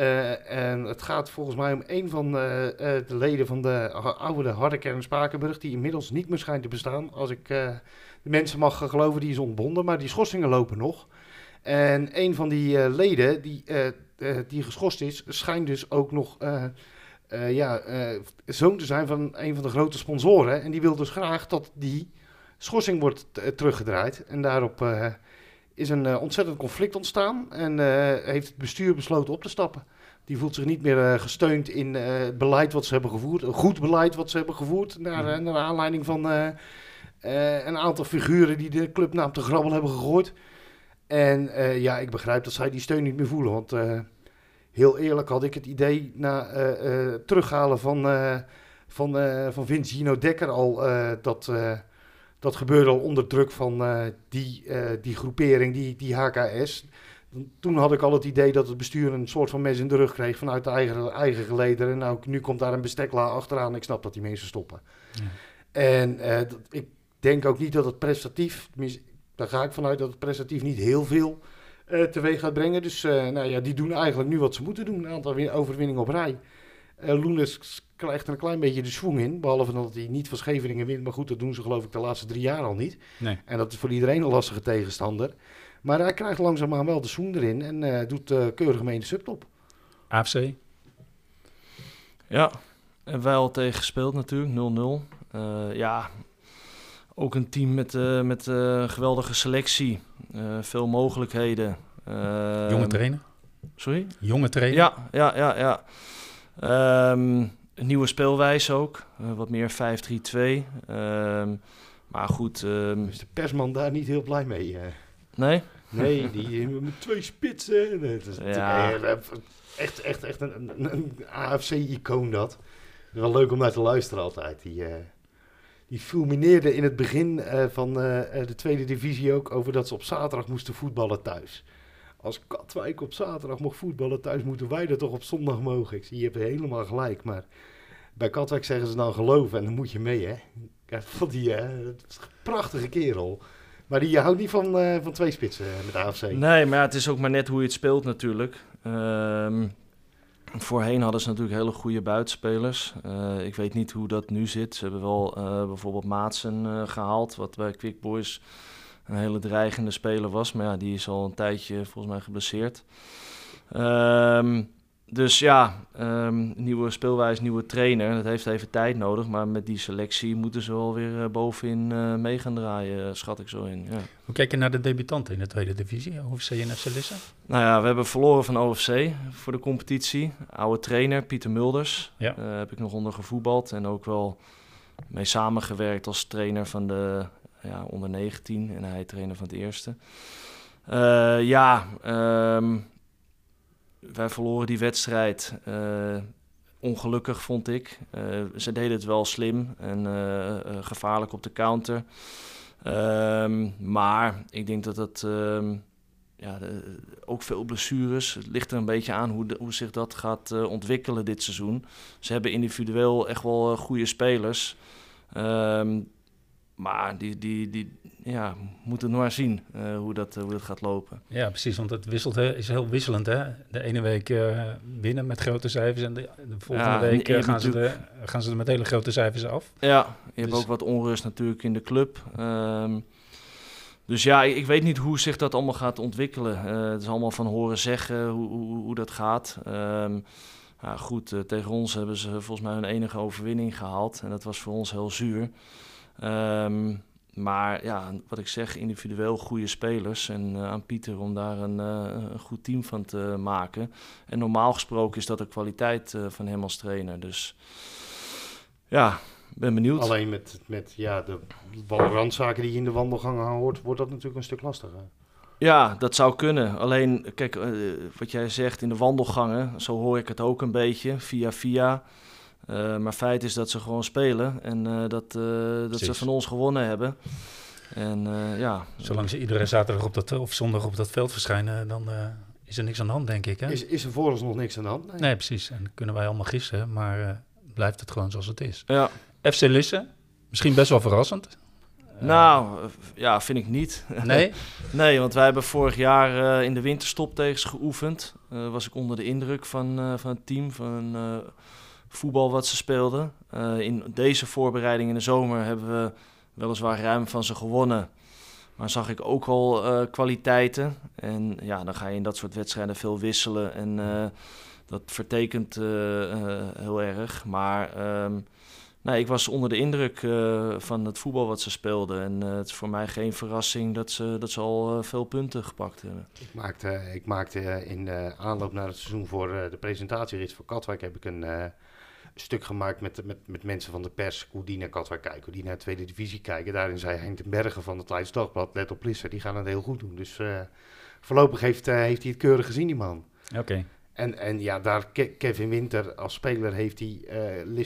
uh, en het gaat volgens mij om een van de, uh, de leden van de oude harde Spakenburg, die inmiddels niet meer schijnt te bestaan. Als ik de mensen mag geloven, die is ontbonden, maar die schorsingen lopen nog. En een van die leden die, die geschorst is, schijnt dus ook nog ja, zoon te zijn van een van de grote sponsoren. En die wil dus graag dat die schorsing wordt teruggedraaid. En daarop is een uh, ontzettend conflict ontstaan en uh, heeft het bestuur besloten op te stappen. Die voelt zich niet meer uh, gesteund in het beleid wat ze hebben gevoerd, een goed beleid wat ze hebben gevoerd, naar, mm. naar aanleiding van een aantal figuren die de club naam te grabbel hebben gegooid. En ja, ik begrijp dat zij die steun niet meer voelen, want heel eerlijk had ik het idee na terughalen van, van, van Vince Gino Dekker al dat dat gebeurde al onder druk van uh, die, uh, die groepering, die, die HKS. toen had ik al het idee dat het bestuur een soort van mes in de rug kreeg vanuit de eigen, eigen gelederen. Nou, nu komt daar een bestekla achteraan. Ik snap dat die mensen stoppen. Ja. En uh, ik denk ook niet dat het prestatief, daar ga ik vanuit dat het prestatief niet heel veel teweeg gaat brengen. Dus nou ja, die doen eigenlijk nu wat ze moeten doen. Een aantal overwinningen op rij. Uh, krijgt er een klein beetje de swing in. Behalve dat hij niet van Scheveningen wint. Maar goed, dat doen ze geloof ik de laatste drie jaar al niet. Nee. En dat is voor iedereen een lastige tegenstander. Maar hij krijgt langzaamaan wel de swing erin. En uh, doet uh, keurig mee in de subtop. AFC? Ja, en wij al tegen gespeeld natuurlijk. 0-0. ja, ook een team met, uh, met uh, geweldige selectie. Uh, veel mogelijkheden. Jonge trainer? Sorry? Jonge trainer? Ja, ja, ja. ja. Um, een nieuwe speelwijze ook. wat meer 5-3-2. Um, ehm, maar goed... Um, is de persman daar niet heel blij mee? Nee? Nee, (laughs) die met twee spitsen. Dat is ja. echt, echt, echt een, een, een AFC-icoon dat. Wel leuk om naar te luisteren altijd. Die, die fulmineerde in het begin uh, van uh, de tweede divisie ook over dat ze op zaterdag moesten voetballen thuis. Als Katwijk op zaterdag mocht voetballen thuis, moeten wij er toch op zondag mogen. Ik zie, je hebt helemaal gelijk, maar bij Katwijk zeggen ze dan geloven en dan moet je mee, hè. Ja, vond die, uh, prachtige kerel. Maar die houdt niet van, van twee spitsen met AFC. Nee, maar ja, het is ook maar net hoe je het speelt natuurlijk. Ehm, Voorheen hadden ze natuurlijk hele goede buitenspelers. Ik weet niet hoe dat nu zit. Ze hebben wel bijvoorbeeld Maatsen gehaald, wat bij Quick Boys een hele dreigende speler was. Maar ja, die is al een tijdje volgens mij geblesseerd. Um, dus ja, um, nieuwe speelwijze, nieuwe trainer. Dat heeft even tijd nodig. Maar met die selectie moeten ze wel weer uh, bovenin uh, mee gaan draaien, uh, schat ik zo in. Ja. Hoe kijk je naar de debutanten in de tweede divisie, OFC en FC Lisse? Nou ja, we hebben verloren van OFC voor de competitie. Oude trainer, Pieter Mulders. Ja. heb ik nog onder gevoetbald en ook wel mee samengewerkt als trainer van de ja, onder 19. En hij trainer van het eerste. ja, um, wij verloren die wedstrijd. Uh, ongelukkig vond ik. Uh, ze deden het wel slim en uh, gevaarlijk op de counter. Um, maar ik denk dat het um, ja, ook veel blessures. Het ligt er een beetje aan hoe, hoe zich dat gaat ontwikkelen dit seizoen. Ze hebben individueel echt wel goede spelers. Um, maar die, die, die ja, moeten nog maar zien uh, hoe, dat, uh, hoe dat gaat lopen. Ja, precies. Want het wisselt, hè, is heel wisselend. Hè? De ene week uh, winnen met grote cijfers en de, de volgende ja, week gaan, ze de, gaan ze er met hele grote cijfers af. Ja, je dus... hebt ook wat onrust natuurlijk in de club. Um, dus ja, ik, ik, weet niet hoe zich dat allemaal gaat ontwikkelen. het is allemaal van horen zeggen hoe, hoe, hoe dat gaat. Um, ja, goed, tegen ons hebben ze volgens mij hun enige overwinning gehaald. En dat was voor ons heel zuur. Um, maar ja, wat ik zeg, individueel goede spelers. En uh, aan Pieter om daar een, uh, een, goed team van te maken. En normaal gesproken is dat de kwaliteit uh, van hem als trainer. Dus ja, ben benieuwd. Alleen met, met ja, de randzaken die je in de wandelgangen hoort, wordt dat natuurlijk een stuk lastiger. Ja, dat zou kunnen. Alleen, kijk, wat jij zegt in de wandelgangen, zo hoor ik het ook een beetje, via via. Uh, maar feit is dat ze gewoon spelen en uh, dat, uh, dat ze van ons gewonnen hebben. En ja. Zolang ze iedere zaterdag op dat, of zondag op dat veld verschijnen, dan is er niks aan de hand, denk ik. Hè? Is, is er vooralsnog niks aan de hand? Nee, nee precies. En kunnen wij allemaal gissen, maar blijft het gewoon zoals het is. Ja. FC Lisse, misschien best wel verrassend. Nou, ja, vind ik niet. (laughs) Nee? nee, want wij hebben vorig jaar in de winterstop tegen ze geoefend. was ik onder de indruk van, van het team, van voetbal wat ze speelden. Uh, in deze voorbereiding in de zomer hebben we weliswaar ruim van ze gewonnen. Maar zag ik ook al uh, kwaliteiten. En ja, dan ga je in dat soort wedstrijden veel wisselen. En uh, dat vertekent heel erg. Maar um, nee, ik was onder de indruk van het voetbal wat ze speelden. En het is voor mij geen verrassing dat ze, dat ze al veel punten gepakt hebben. Ik maakte, ik maakte in de aanloop naar het seizoen voor de presentatierit voor Katwijk... heb ik een stuk gemaakt met, met, met mensen van de pers, hoe die naar Katwijk kijken, hoe die naar de tweede divisie kijken. Daarin zei Henk ten Bergen van het Leids Dagblad, let op Lisser, die gaan het heel goed doen. Dus uh, voorlopig heeft, uh, heeft hij het keurig gezien, die man. Oké. En, en ja, daar Kevin Winter als speler heeft hij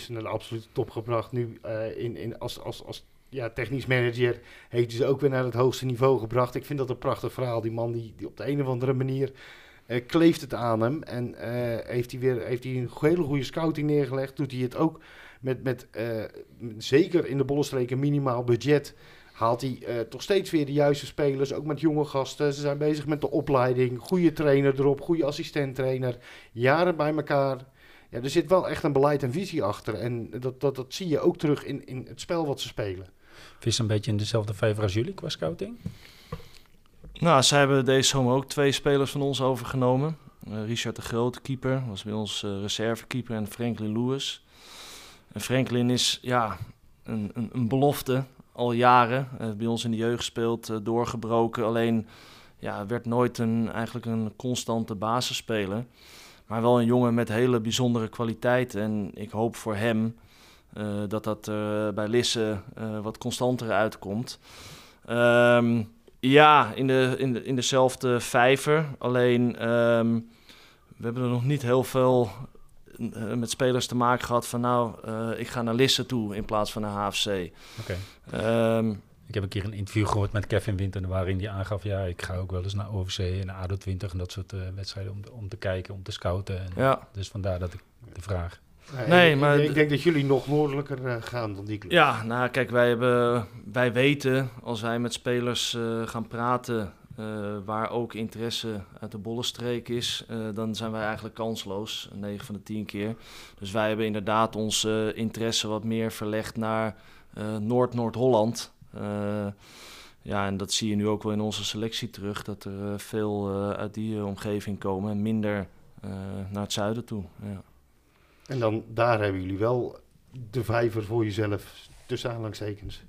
uh, absolute top gebracht. Nu in, in, als, als, als ja, technisch manager heeft ze ook weer naar het hoogste niveau gebracht. Ik vind dat een prachtig verhaal. Die man die, op de een of andere manier uh, kleeft het aan hem. En heeft hij weer heeft hij een hele goede scouting neergelegd. Doet hij het ook met, met zeker in de bollenstreken minimaal budget haalt hij uh, toch steeds weer de juiste spelers, ook met jonge gasten. Ze zijn bezig met de opleiding, goede trainer erop, goede assistenttrainer, jaren bij elkaar. Ja, er zit wel echt een beleid en visie achter en dat, dat, dat zie je ook terug in, in het spel wat ze spelen. Vis een beetje in dezelfde vijver als jullie qua scouting? Nou, zij hebben deze zomer ook twee spelers van ons overgenomen. Uh, Richard de Grote, keeper, was bij ons uh, reservekeeper en Franklin Lewis. En Franklin is ja, een, een, een belofte al jaren. Uh, bij ons in de jeugd gespeeld, uh, doorgebroken. Alleen ja, werd nooit een, eigenlijk een constante basisspeler. Maar wel een jongen met hele bijzondere kwaliteiten. En ik hoop voor hem uh, dat dat bij Lisse wat constanter uitkomt. Um, ja, in, de, in, in dezelfde vijver. Alleen um, we hebben er nog niet heel veel uh, met spelers te maken gehad van nou, uh, ik ga naar Lisse toe in plaats van naar HFC. Oké. Okay. Um, ik heb een keer een interview gehoord met Kevin Winter waarin hij aangaf, ja, ik ga ook wel eens naar OVC en naar ADO 20 en dat soort uh, wedstrijden om, om te kijken, om te scouten. En, ja. Dus vandaar dat ik de vraag. Nee, nee ik, maar ik denk dat jullie nog noordelijker gaan dan die club. Ja, nou kijk, wij, hebben, wij weten als wij met spelers gaan praten uh, waar ook interesse uit de bollenstreek is, uh, dan zijn wij eigenlijk kansloos, 9 van de 10 keer. Dus wij hebben inderdaad ons interesse wat meer verlegd naar Noord-Noord-Holland. ja, en dat zie je nu ook wel in onze selectie terug, dat er veel uit die omgeving komen en minder naar het zuiden toe. Ja. En dan daar hebben jullie wel de vijver voor jezelf, tussen aanhalingstekens.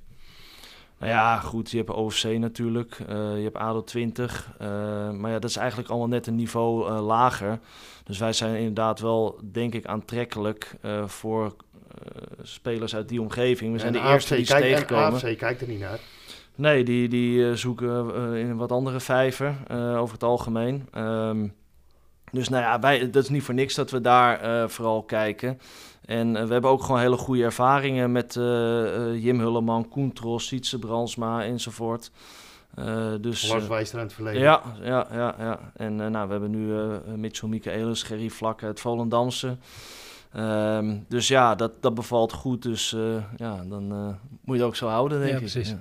Nou ja, goed, je hebt OFC natuurlijk, uh, je hebt ADO 20. Uh, maar ja, dat is eigenlijk allemaal net een niveau uh, lager. Dus wij zijn inderdaad wel, denk ik, aantrekkelijk voor spelers uit die omgeving. We zijn de eerste die kijkt, tegenkomen. AFC kijkt er niet naar. Nee, die, die zoeken in een wat andere vijver over het algemeen. Um, dus nou ja, wij, dat is niet voor niks dat we daar vooral kijken. En eh, we hebben ook gewoon hele goede ervaringen met uh, Jim Hulleman, Koen Tros, Sietse Bransma enzovoort. Uh, dus, Lars Wijster aan het verleden. Ja, ja, ja. ja. En nou, we hebben nu Mitchell Michaelis, Gerry Vlakke, het Volendamse. Um, dus ja, dat, dat bevalt goed. Dus ja, dan moet je het ook zo houden, denk ja, ik. Precies. Ja.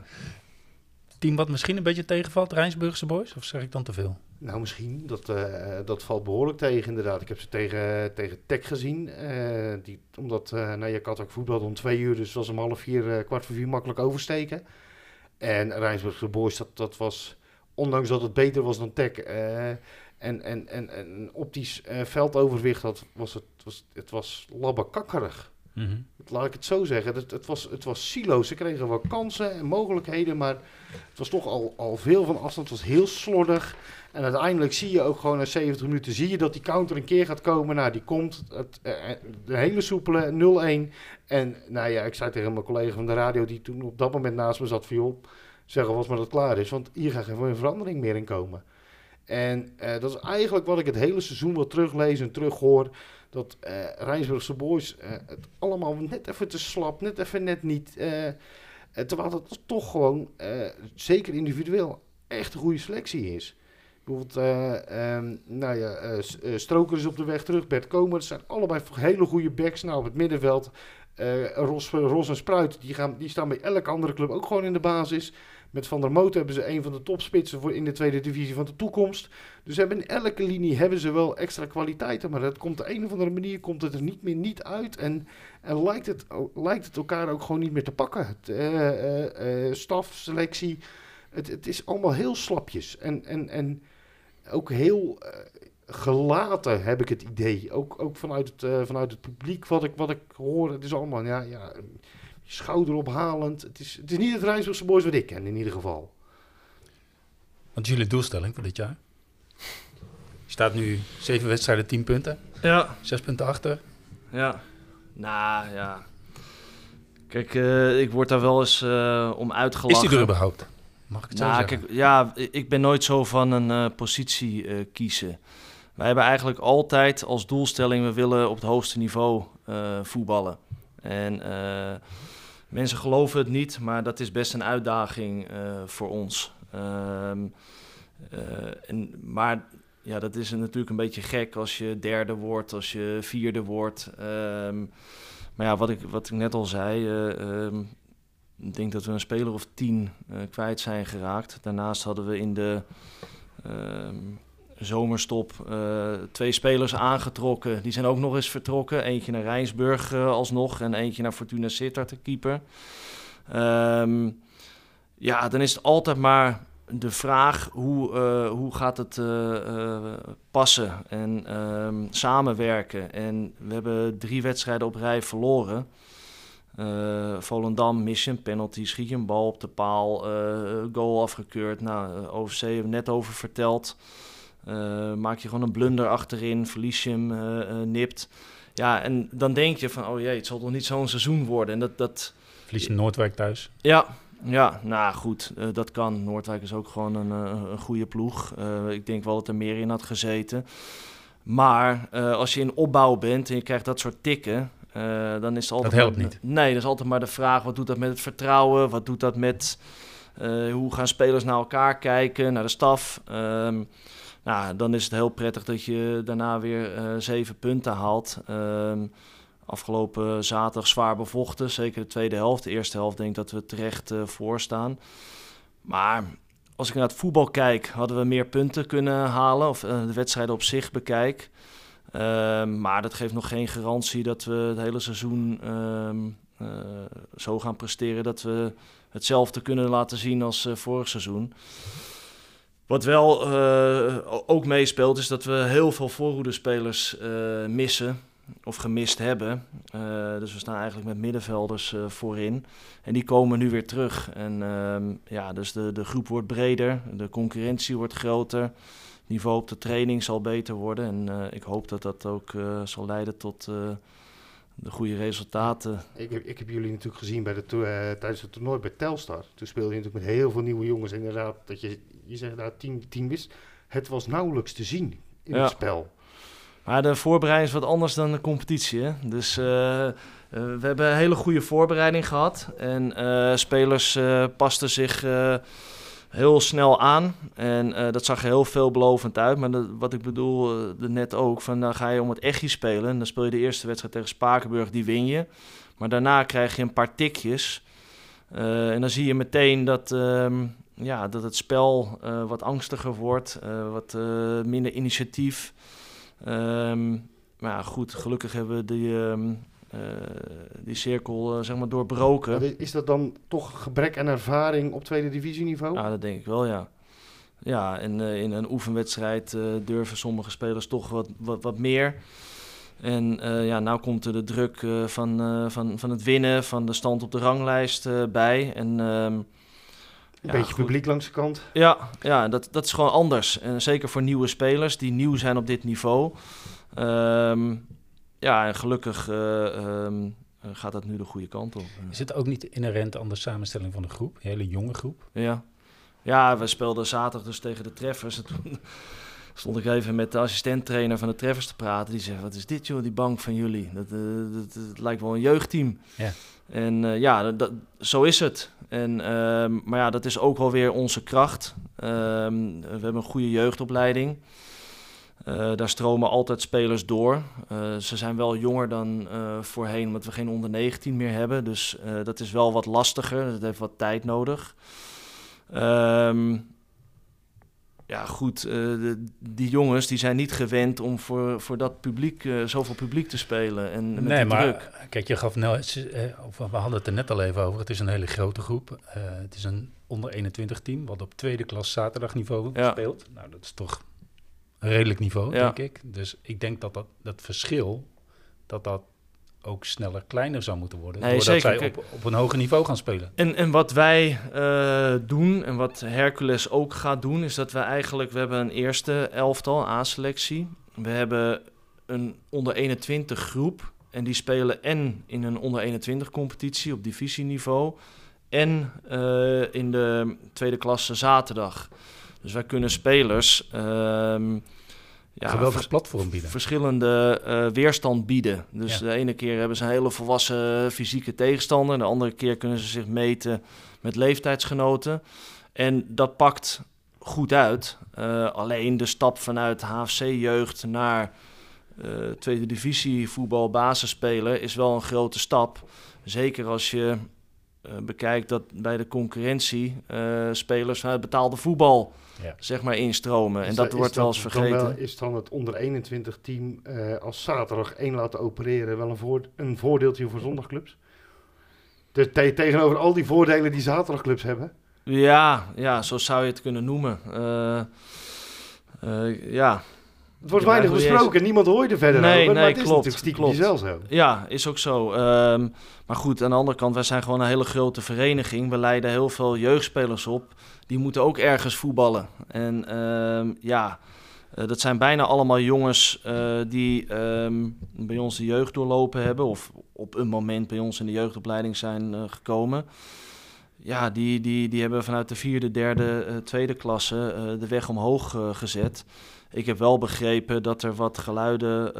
Team wat misschien een beetje tegenvalt, Rijnsburgse Boys? Of zeg ik dan te veel? Nou, misschien. Dat, uh, dat valt behoorlijk tegen, inderdaad. Ik heb ze tegen, tegen Tech gezien. Uh, die, omdat, uh, nou, je had ook voetbal om twee uur, dus was om half vier, kwart voor vier makkelijk oversteken. En Rijnsburgse Boys, dat, dat was, ondanks dat het beter was dan Tech... en, en, en, en optisch veldoverwicht, dat was het, was, het was labbekakkerig. Mm -hmm. Laat ik het zo zeggen. Het, het, was, het was siloos. Ze kregen wel kansen en mogelijkheden, maar het was toch al, al veel van afstand. Het was heel slordig. En uiteindelijk zie je ook gewoon na 70 minuten zie je dat die counter een keer gaat komen. Nou, die komt. Het, uh, de hele soepele 0-1. En nou ja, ik zei tegen mijn collega van de radio die toen op dat moment naast me zat van joh, zeggen was maar dat het klaar is. Want hier gaat geen verandering meer in komen. En uh, dat is eigenlijk wat ik het hele seizoen wil teruglezen en terughoor. Dat uh, Rijnsburgse boys het allemaal net even te slap, net even net niet. terwijl dat toch gewoon, zeker individueel, echt een goede selectie is. Bijvoorbeeld, uh, um, nou ja, uh, Stroker is op de weg terug. Bert Komer, zijn allebei hele goede backs. Nou, op het middenveld, Ros, Ros en Spruit, die, gaan, die staan bij elke andere club ook gewoon in de basis. Met Van der Moot hebben ze een van de topspitsen voor in de tweede divisie van de toekomst. Dus hebben in elke linie hebben ze wel extra kwaliteiten. Maar dat komt op de een of andere manier komt het er niet meer niet uit. En, en lijkt, het, lijkt het elkaar ook gewoon niet meer te pakken. Het, staf, selectie. Het, het is allemaal heel slapjes. En, en, en ook heel uh, gelaten, heb ik het idee. Ook, ook vanuit, het, uh, vanuit het publiek wat ik, wat ik hoor. Het is allemaal, ja, ja schouderophalend. Het is, het is niet het Rijnsburgse Boys wat ik ken, in ieder geval. Wat is jullie doelstelling voor dit jaar? Je staat nu zeven wedstrijden, tien punten. Ja. Zes punten achter. Ja. Nou, ja. Kijk, uh, ik word daar wel eens uh, om uitgelachen. Is die er überhaupt? Mag ik het nou, zo Kijk, ja, ik ben nooit zo van een uh, positie uh, kiezen. Wij hebben eigenlijk altijd als doelstelling, we willen op het hoogste niveau uh, voetballen. En Mensen geloven het niet, maar dat is best een uitdaging voor ons. Ehm, en, maar ja, dat is natuurlijk een beetje gek als je derde wordt, als je vierde wordt. Ehm, maar ja, wat ik, wat ik net al zei, ehm, ik denk dat we een speler of tien kwijt zijn geraakt. Daarnaast hadden we in de zomerstop uh, twee spelers aangetrokken. Die zijn ook nog eens vertrokken. Eentje naar Rijnsburg uh, alsnog en eentje naar Fortuna Sittard, de keeper. Um, ja, dan is het altijd maar de vraag hoe, hoe gaat het passen en um, samenwerken. En we hebben drie wedstrijden op rij verloren. Volendam, mission, penalty, schiet je een bal op de paal, goal afgekeurd. Nou, OVC hebben we net over verteld. Uh, maak je gewoon een blunder achterin, verlies je hem, uh, uh, nipt. Ja, en dan denk je van, oh jee, het zal toch niet zo'n seizoen worden. En dat, dat... Verlies je Noordwijk thuis? Ja, ja, nou goed, dat kan. Noordwijk is ook gewoon een, een goede ploeg. ik denk wel dat er meer in had gezeten. Maar als je in opbouw bent en je krijgt dat soort tikken, dan is altijd... Dat helpt niet. Nee, dat is altijd maar de vraag, wat doet dat met het vertrouwen? Wat doet dat met... hoe gaan spelers naar elkaar kijken, naar de staf? Ehm, nou, dan is het heel prettig dat je daarna weer uh, zeven punten haalt. Um, afgelopen zaterdag zwaar bevochten, zeker de tweede helft. De eerste helft denk ik dat we terecht voor staan. Maar als ik naar het voetbal kijk, hadden we meer punten kunnen halen. Of de wedstrijden op zich bekijk. Um, maar dat geeft nog geen garantie dat we het hele seizoen um, zo gaan presteren dat we hetzelfde kunnen laten zien als vorig seizoen. Wat wel uh, ook meespeelt, is dat we heel veel voorhoedespelers uh, missen of gemist hebben. Dus we staan eigenlijk met middenvelders voorin. En die komen nu weer terug. En ehm, ja, dus de, de groep wordt breder, de concurrentie wordt groter. Niveau op de training zal beter worden. En ik hoop dat dat ook zal leiden tot de goede resultaten. Ik heb, ik heb jullie natuurlijk gezien bij de tijdens het toernooi bij Telstar. Toen speelde je natuurlijk met heel veel nieuwe jongens. Inderdaad, dat je je zegt daar tien, tien wist. Het was nauwelijks te zien in het spel. Maar de voorbereiding is wat anders dan de competitie. Hè? Dus uh, we hebben een hele goede voorbereiding gehad. En uh, spelers pasten zich heel snel aan. En dat zag er heel veelbelovend uit. Maar dat, wat ik bedoel, net ook, van dan ga je om het echtje spelen. En dan speel je de eerste wedstrijd tegen Spakenburg, die win je. Maar daarna krijg je een paar tikjes. en dan zie je meteen dat, ehm, ja, dat het spel uh, wat angstiger wordt, uh, wat uh, minder initiatief. Um, maar ja, goed, gelukkig hebben we die, um, die cirkel zeg maar doorbroken. Is dat dan toch gebrek aan ervaring op tweede divisieniveau? Ja, dat denk ik wel, ja. Ja, en in een oefenwedstrijd durven sommige spelers toch wat, wat, wat meer. En ja, nou komt er de druk van, van, van het winnen, van de stand op de ranglijst bij. En um, een beetje publiek langs de kant. Ja, ja dat, dat is gewoon anders. En zeker voor nieuwe spelers die nieuw zijn op dit niveau. Um, ja, en gelukkig uh, um, gaat dat nu de goede kant op. Is het ook niet inherent aan de samenstelling van de groep? Een hele jonge groep? Ja. Ja, we speelden zaterdag dus tegen de Treffers. En toen (laughs) stond ik even met de assistenttrainer van de Treffers te praten. Die zei, wat is dit joh, die bank van jullie? Dat, dat, dat lijkt wel een jeugdteam. Ja. En uh, ja, dat, zo is het. En, uh, maar ja, dat is ook wel weer onze kracht. Uh, we hebben een goede jeugdopleiding. Uh, daar stromen altijd spelers door. Uh, ze zijn wel jonger dan voorheen, omdat we geen onder 19 meer hebben. Dus dat is wel wat lastiger. Dat heeft wat tijd nodig. Um, ja, goed, de, die jongens die zijn niet gewend om voor, voor dat publiek, zoveel publiek te spelen. En met nee, maar druk. kijk, je gaf nou, we hadden het er net al even over. Het is een hele grote groep. Het is een onder 21 team, wat op tweede klas zaterdagniveau ja. speelt. Nou, dat is toch redelijk niveau, ja. denk ik. Dus ik denk dat dat, dat verschil, dat dat ook sneller kleiner zou moeten worden. Nee, doordat zeker. zij op, op een hoger niveau gaan spelen. En, en wat wij uh, doen en wat Hercules ook gaat doen, is dat we eigenlijk, we hebben een eerste elftal, A-selectie. We hebben een onder 21 groep en die spelen en in een onder 21 competitie op divisieniveau en uh, in de tweede klasse zaterdag. Dus wij kunnen spelers... Uh, ja, geweldig platform bieden. Verschillende uh, weerstand bieden. Dus de ene keer hebben ze een hele volwassen fysieke tegenstander. De andere keer kunnen ze zich meten met leeftijdsgenoten. En dat pakt goed uit. Uh, alleen de stap vanuit HFC-jeugd naar uh, tweede divisie voetbal basisspeler is wel een grote stap. Zeker als je bekijkt dat bij de concurrentie spelers vanuit betaalde voetbal ja. zeg maar instromen. en dat, wordt wel eens vergeten. is dan het onder 21 team uh, als zaterdag één laten opereren wel een, voor, een voordeeltje voor zondagclubs? Dus tegenover al die voordelen die zaterdagclubs hebben? Ja, ja, zo zou je het kunnen noemen. Uh, uh, ja, het wordt weinig besproken, niemand hoort er verder nee, over. Nee, maar het klopt, is klopt. zelf zo. Ja, is ook zo. Um, maar goed, aan de andere kant, wij zijn gewoon een hele grote vereniging. We leiden heel veel jeugdspelers op. Die moeten ook ergens voetballen. En um, ja, uh, dat zijn bijna allemaal jongens uh, die um, bij ons de jeugd doorlopen hebben. Of op een moment bij ons in de jeugdopleiding zijn uh, gekomen. Ja, die, die, die hebben vanuit de vierde, derde, tweede klasse de weg omhoog gezet. Ik heb wel begrepen dat er wat geluiden uh,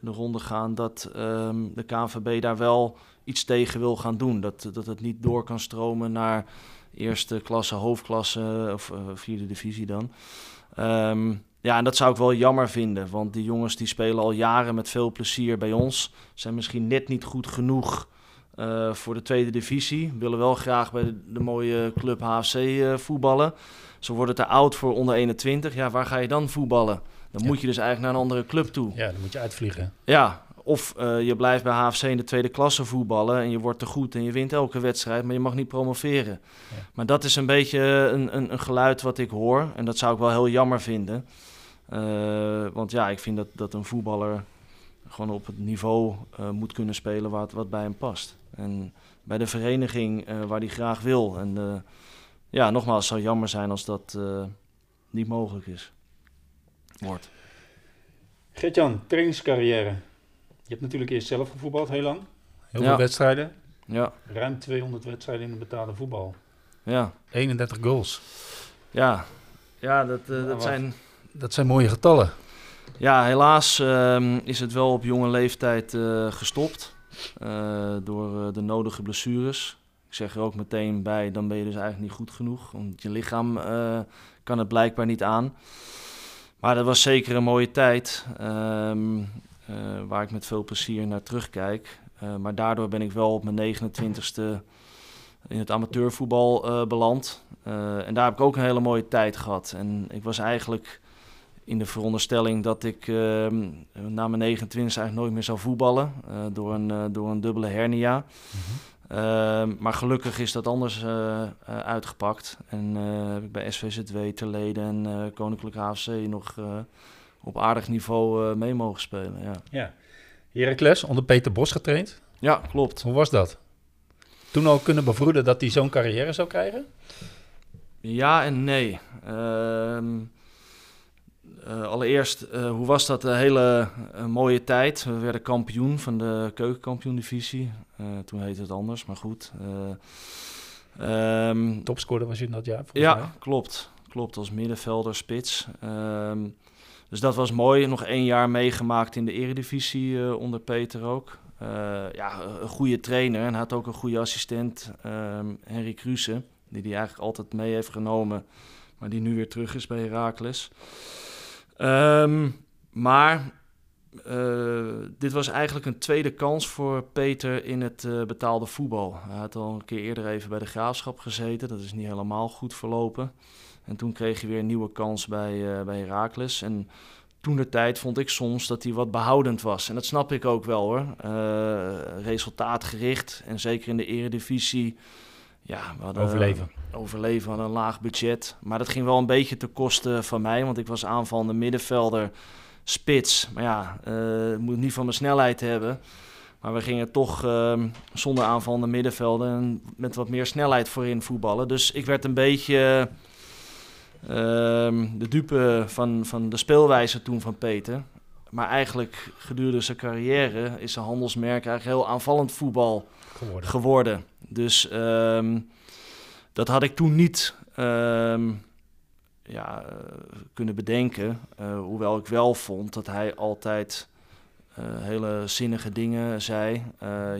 de ronde gaan dat um, de KNVB daar wel iets tegen wil gaan doen. Dat, dat het niet door kan stromen naar eerste klasse, hoofdklasse of uh, vierde divisie dan. Um, ja, en dat zou ik wel jammer vinden, want die jongens die spelen al jaren met veel plezier bij ons. Zijn misschien net niet goed genoeg uh, voor de tweede divisie. Willen wel graag bij de, de mooie club HFC uh, voetballen. Ze worden te oud voor onder 21. Ja, waar ga je dan voetballen? Dan moet je dus eigenlijk naar een andere club toe. Ja, dan moet je uitvliegen. Ja, of uh, je blijft bij HFC in de tweede klasse voetballen en je wordt te goed en je wint elke wedstrijd, maar je mag niet promoveren. Ja. Maar dat is een beetje een, een, een, geluid wat ik hoor en dat zou ik wel heel jammer vinden. Uh, want ja, ik vind dat, dat een voetballer gewoon op het niveau uh, moet kunnen spelen wat, wat bij hem past. En bij de vereniging waar hij graag wil. En ja, nogmaals, het zou jammer zijn als dat uh, niet mogelijk is. Wordt. Gert-Jan, trainingscarrière. Je hebt natuurlijk eerst zelf gevoetbald heel lang. Heel veel wedstrijden. Ja. Ruim 200 wedstrijden in de betaalde voetbal. Ja. 31 goals. Ja, ja dat, uh, dat zijn... Dat zijn mooie getallen. Ja, helaas uh, is het wel op jonge leeftijd uh, gestopt. Door de nodige blessures. Ik zeg er ook meteen bij, dan ben je dus eigenlijk niet goed genoeg. Want je lichaam uh, kan het blijkbaar niet aan. Maar dat was zeker een mooie tijd. Uh, waar ik met veel plezier naar terugkijk. Maar daardoor ben ik wel op mijn 29ste in het amateurvoetbal beland. en daar heb ik ook een hele mooie tijd gehad. En ik was eigenlijk in de veronderstelling dat ik ehm, na mijn 29 eigenlijk nooit meer zou voetballen. door, een, door een dubbele hernia. Mm -hmm. Ehm, maar gelukkig is dat anders uh, uitgepakt. En heb ik bij SVZW, Terleden en Koninklijke HFC nog op aardig niveau mee mogen spelen. Ja. ja. Heracles, onder Peter Bos getraind. Ja, klopt. Hoe was dat? Toen al kunnen bevroeden dat hij zo'n carrière zou krijgen? Ja en nee. Ehm, uh, allereerst, uh, hoe was dat? Een hele uh, mooie tijd. We werden kampioen van de keukenkampioen-divisie. toen heette het anders, maar goed. Um, Topscorer was je in dat jaar? Ja, mij. klopt. Klopt, als middenvelder, spits. Um, dus dat was mooi. Nog één jaar meegemaakt in de eredivisie onder Peter ook. ja, een goede trainer en had ook een goede assistent, um, Henry Kruse. Die hij eigenlijk altijd mee heeft genomen, maar die nu weer terug is bij Heracles. Um, maar uh, dit was eigenlijk een tweede kans voor Peter in het uh, betaalde voetbal. Hij had al een keer eerder even bij de graafschap gezeten. Dat is niet helemaal goed verlopen. En toen kreeg hij weer een nieuwe kans bij, uh, bij Heracles. En toen de tijd vond ik soms dat hij wat behoudend was. En dat snap ik ook wel hoor. resultaatgericht. En zeker in de eredivisie ja, we hadden, overleven. Overleven, hadden een laag budget. Maar dat ging wel een beetje ten koste van mij, want ik was aanvallende middenvelder, spits. Maar ja, uh, moet niet van mijn snelheid hebben. Maar we gingen toch uh, zonder aanvallende middenvelden en met wat meer snelheid voorin voetballen. Dus ik werd een beetje uh, de dupe van, van de speelwijze toen van Peter. Maar eigenlijk gedurende zijn carrière is zijn handelsmerk eigenlijk heel aanvallend voetbal geworden. geworden. Dus um, dat had ik toen niet um, ja, kunnen bedenken. hoewel ik wel vond dat hij altijd hele zinnige dingen zei.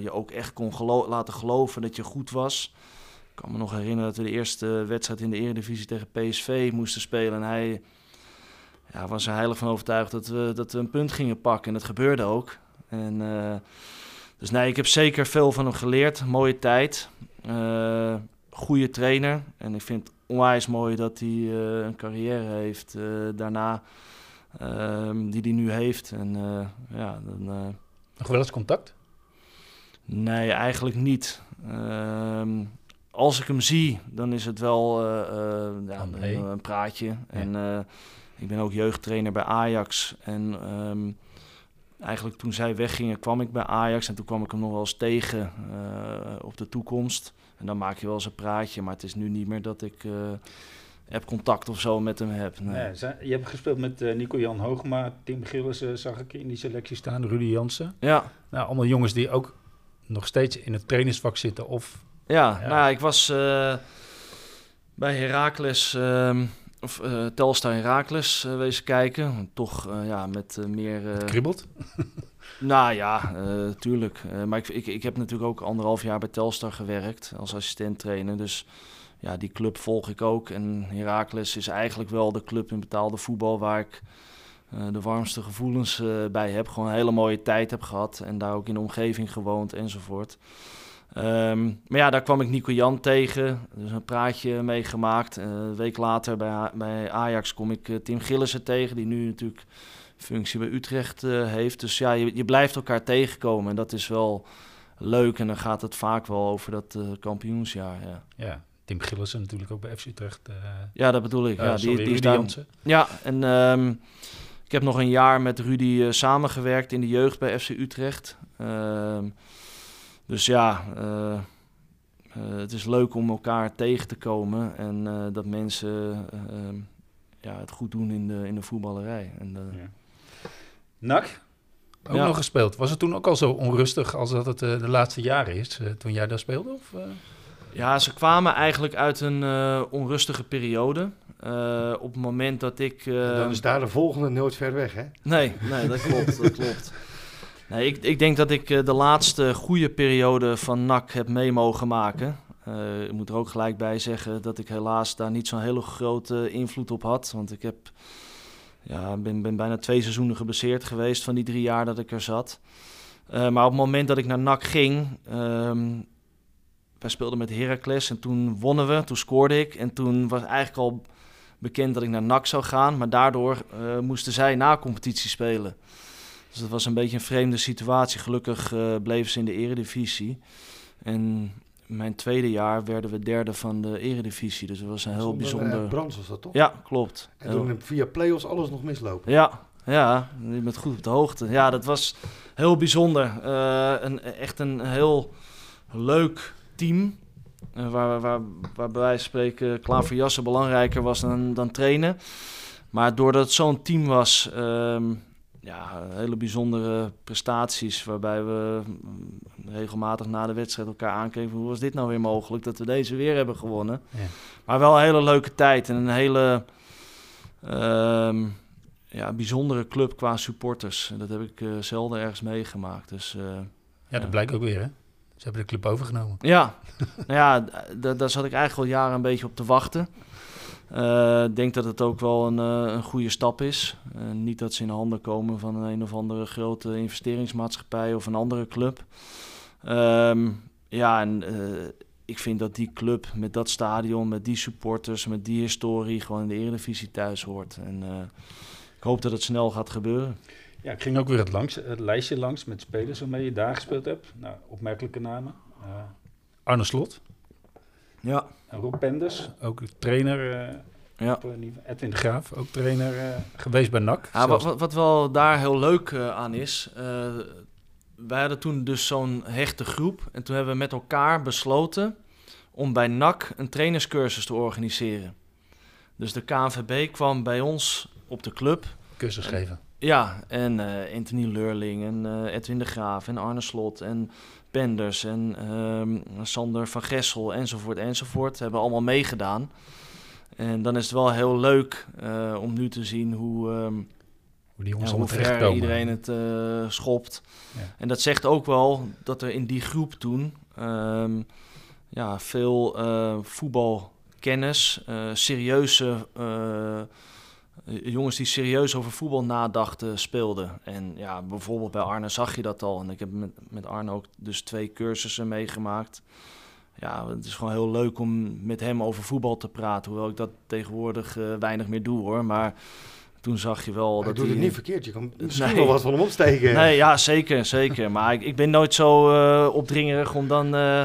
je ook echt kon laten geloven dat je goed was. Ik kan me nog herinneren dat we de eerste wedstrijd in de Eredivisie tegen PSV moesten spelen. En hij ja, was er heilig van overtuigd dat we, dat we een punt gingen pakken. En dat gebeurde ook. En, dus nee, ik heb zeker veel van hem geleerd. Mooie tijd. Goede trainer. En ik vind het onwijs mooi dat hij uh, een carrière heeft daarna. Ehm, die hij nu heeft. En ja, dan... Nog wel eens contact? Nee, eigenlijk niet. Ehm, als ik hem zie, dan is het wel ja, een, een, praatje. En ik ben ook jeugdtrainer bij Ajax. En um, eigenlijk toen zij weggingen, kwam ik bij Ajax. En toen kwam ik hem nog wel eens tegen uh, op de toekomst. En dan maak je wel eens een praatje. Maar het is nu niet meer dat ik uh, heb contact of zo met hem heb. Nee. nee je hebt gespeeld met uh, Nico-Jan Hoogma, Tim Gillissen zag ik in die selectie staan. Rudy Jansen. Ja. Nou, allemaal jongens die ook nog steeds in het trainingsvak zitten. Of, ja, ja. nou ik was bij Heracles... Um, of uh, Telstar Herakles uh, wezen kijken. Toch uh, ja, met meer... Het kribbelt? (laughs) nou ja, tuurlijk. maar ik, ik, ik heb natuurlijk ook anderhalf jaar bij Telstar gewerkt als assistent trainer. Dus ja, die club volg ik ook. En Herakles is eigenlijk wel de club in betaalde voetbal waar ik de warmste gevoelens bij heb. Gewoon een hele mooie tijd heb gehad en daar ook in de omgeving gewoond enzovoort. Um, maar ja, daar kwam ik Nico Jan tegen. Dus een praatje meegemaakt. Een week later bij, bij Ajax kom ik Tim Gillissen tegen, die nu natuurlijk functie bij Utrecht uh, heeft. Dus ja, je, je, blijft elkaar tegenkomen en dat is wel leuk. En dan gaat het vaak wel over dat kampioensjaar. Ja. ja, Tim Gillissen natuurlijk ook bij FC Utrecht. ja, dat bedoel ik. ja, die, die is daar, Ja, en um, ik heb nog een jaar met Rudy samengewerkt in de jeugd bij FC Utrecht. Um, dus ja, het is leuk om elkaar tegen te komen en dat mensen ja, het goed doen in de, in de voetballerij. En, ja. NAC? Ook ja. nog gespeeld. Was het toen ook al zo onrustig als dat het de laatste jaren is, toen jij daar speelde? Of, Ja, ze kwamen eigenlijk uit een onrustige periode. op het moment dat ik... dan is daar de volgende nooit ver weg, hè? Nee, nee dat klopt, dat klopt. Nee, ik, ik denk dat ik eh, de laatste goede periode van NAC heb mee mogen maken. Uh, ik moet er ook gelijk bij zeggen dat ik helaas daar niet zo'n hele grote invloed op had. Want ik heb, ja, ben, ben bijna twee seizoenen gebaseerd geweest van die drie jaar dat ik er zat. Uh, maar op het moment dat ik naar NAC ging, um, wij speelden met Heracles en toen wonnen we, toen scoorde ik. En toen was eigenlijk al bekend dat ik naar NAC zou gaan. Maar daardoor uh, moesten zij na competitie spelen. Dus dat was een beetje een vreemde situatie. Gelukkig uh, bleven ze in de eredivisie. En mijn tweede jaar werden we derde van de eredivisie. Dus dat was een heel Zonder, bijzonder... Uh, Brands was dat toch? Ja, klopt. En toen via play-offs alles nog mislopen. Ja, ja, je bent goed op de hoogte. Ja, dat was heel bijzonder. Uh, een, echt een heel leuk team. Uh, waar, waar, waar bij wijze van spreken Klaver Jassen belangrijker was dan, dan trainen. Maar doordat het zo'n team was, uh, ja, hele bijzondere prestaties. Waarbij we mm, regelmatig na de wedstrijd elkaar aankeken. Hoe was dit nou weer mogelijk dat we deze weer hebben gewonnen? Ja. Maar wel een hele leuke tijd en een hele um, ja, bijzondere club qua supporters. Dat heb ik uh, zelden ergens meegemaakt. Dus, uh, ja, dat blijkt ook weer, hè? Ze hebben de club overgenomen. Ja, (laughs) nou ja, daar zat ik eigenlijk al jaren een beetje op te wachten. Eh, ik denk dat het ook wel een, uh, een goede stap is. Uh, niet dat ze in handen komen van een, een of andere grote investeringsmaatschappij of een andere club. Um, ja, en ik vind dat die club met dat stadion, met die supporters, met die historie gewoon in de Eredivisie thuis hoort. En ik hoop dat het snel gaat gebeuren. Ja, ik ging ook weer het, langs, het lijstje langs met spelers waarmee je daar gespeeld hebt. Nou, opmerkelijke namen. Arne Slot. Ja. Rob Penders, ook trainer. Uh, ja. Uh, Edwin de Graaf, ook trainer uh, geweest bij NAC. Ja, wat, wat, wel daar heel leuk aan is, wij hadden toen dus zo'n hechte groep. En toen hebben we met elkaar besloten om bij NAC een trainerscursus te organiseren. Dus de KNVB kwam bij ons op de club. Cursus geven. Ja, en Anthony Leurling en Edwin de Graaf en Arne Slot en Penders en um, Sander van Gessel enzovoort enzovoort. Hebben allemaal meegedaan. En dan is het wel heel leuk om nu te zien hoe, um, hoe, die jongens ver iedereen het schopt. Ja. En dat zegt ook wel dat er in die groep toen um, ja, veel voetbalkennis, serieuze jongens die serieus over voetbal nadachten speelden. En ja, bijvoorbeeld bij Arne zag je dat al. En ik heb met, met Arne ook dus twee cursussen meegemaakt. Ja, het is gewoon heel leuk om met hem over voetbal te praten. Hoewel ik dat tegenwoordig uh, weinig meer doe hoor. Maar toen zag je wel hij dat doet hij... het niet verkeerd. Je kan misschien wel wat van hem opsteken. Nee, ja, zeker, zeker. maar ik, ik ben nooit zo uh, opdringerig om dan uh,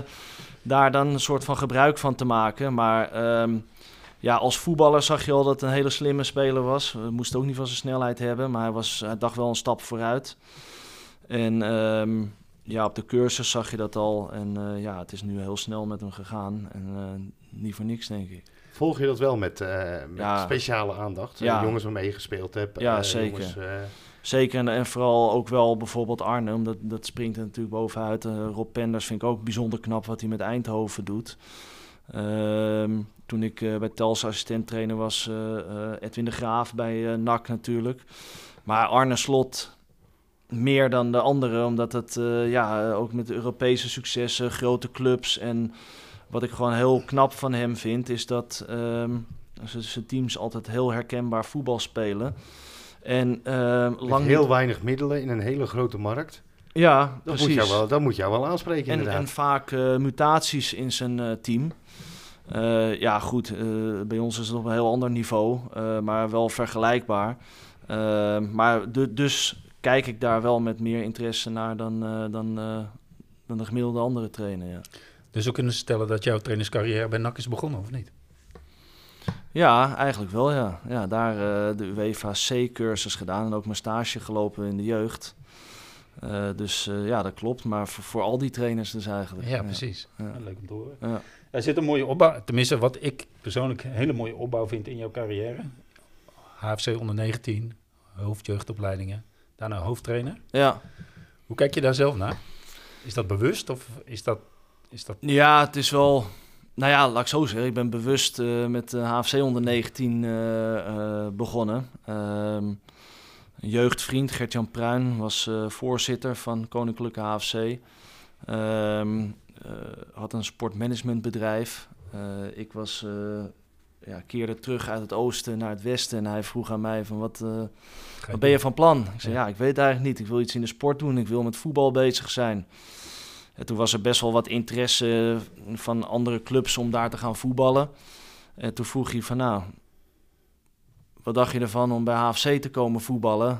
daar dan een soort van gebruik van te maken. Maar... Um, ja, als voetballer zag je al dat het een hele slimme speler was. We moesten ook niet van zijn snelheid hebben, maar hij, was, hij dacht wel een stap vooruit. En um, ja, op de cursus zag je dat al. En uh, ja, het is nu heel snel met hem gegaan. En uh, niet voor niks, denk ik. Volg je dat wel met, uh, met ja. speciale aandacht? Ja. jongens waarmee je gespeeld hebt? Ja, zeker. Jongens, Zeker, en, en, vooral ook wel bijvoorbeeld Arne, omdat dat springt er natuurlijk bovenuit. Rob Penders vind ik ook bijzonder knap wat hij met Eindhoven doet. Ehm, toen ik uh, bij Tels assistent trainer was, uh, Edwin de Graaf bij NAC natuurlijk. Maar Arne Slot meer dan de anderen, omdat het ja, ook met Europese successen, grote clubs en wat ik gewoon heel knap van hem vind, is dat um, zijn teams altijd heel herkenbaar voetbal spelen. En uh, lang heel weinig middelen in een hele grote markt. Ja, dat precies. Moet jou wel, dat moet jou wel aanspreken en, inderdaad. En vaak uh, mutaties in zijn uh, team. Uh, ja, goed, uh, bij ons is het op een heel ander niveau, uh, maar wel vergelijkbaar. maar de, dus kijk ik daar wel met meer interesse naar dan, dan, dan de gemiddelde andere trainer. Ja. Dus we kunnen stellen dat jouw trainerscarrière bij NAC is begonnen, of niet? Ja, eigenlijk wel, ja. ja daar de UEFA C-cursus gedaan en ook mijn stage gelopen in de jeugd. Dus ja, dat klopt. Maar voor, voor, al die trainers dus eigenlijk. Ja, precies. Ja. Leuk om te horen. Ja. Er zit een mooie opbouw, tenminste wat ik persoonlijk een hele mooie opbouw vind in jouw carrière. HFC onder 19, hoofdjeugdopleidingen, daarna hoofdtrainer. Ja. Hoe kijk je daar zelf naar? Is dat bewust of is dat... Is dat... Ja, het is wel... Nou ja, laat ik zo zeggen. Ik ben bewust uh, met de HFC onder 19 uh, uh, begonnen. Um, een jeugdvriend, Gert-Jan Pruin, was eh, voorzitter van Koninklijke HFC. Ehm, uh, had een sportmanagementbedrijf. Uh, ik was, ja, keerde terug uit het oosten naar het westen en hij vroeg aan mij van wat, wat ben je van plan? Ik zei ja. ik weet het eigenlijk niet. Ik wil iets in de sport doen. Ik wil met voetbal bezig zijn. En toen was er best wel wat interesse van andere clubs om daar te gaan voetballen. En toen vroeg hij van nou, wat dacht je ervan om bij HFC te komen voetballen,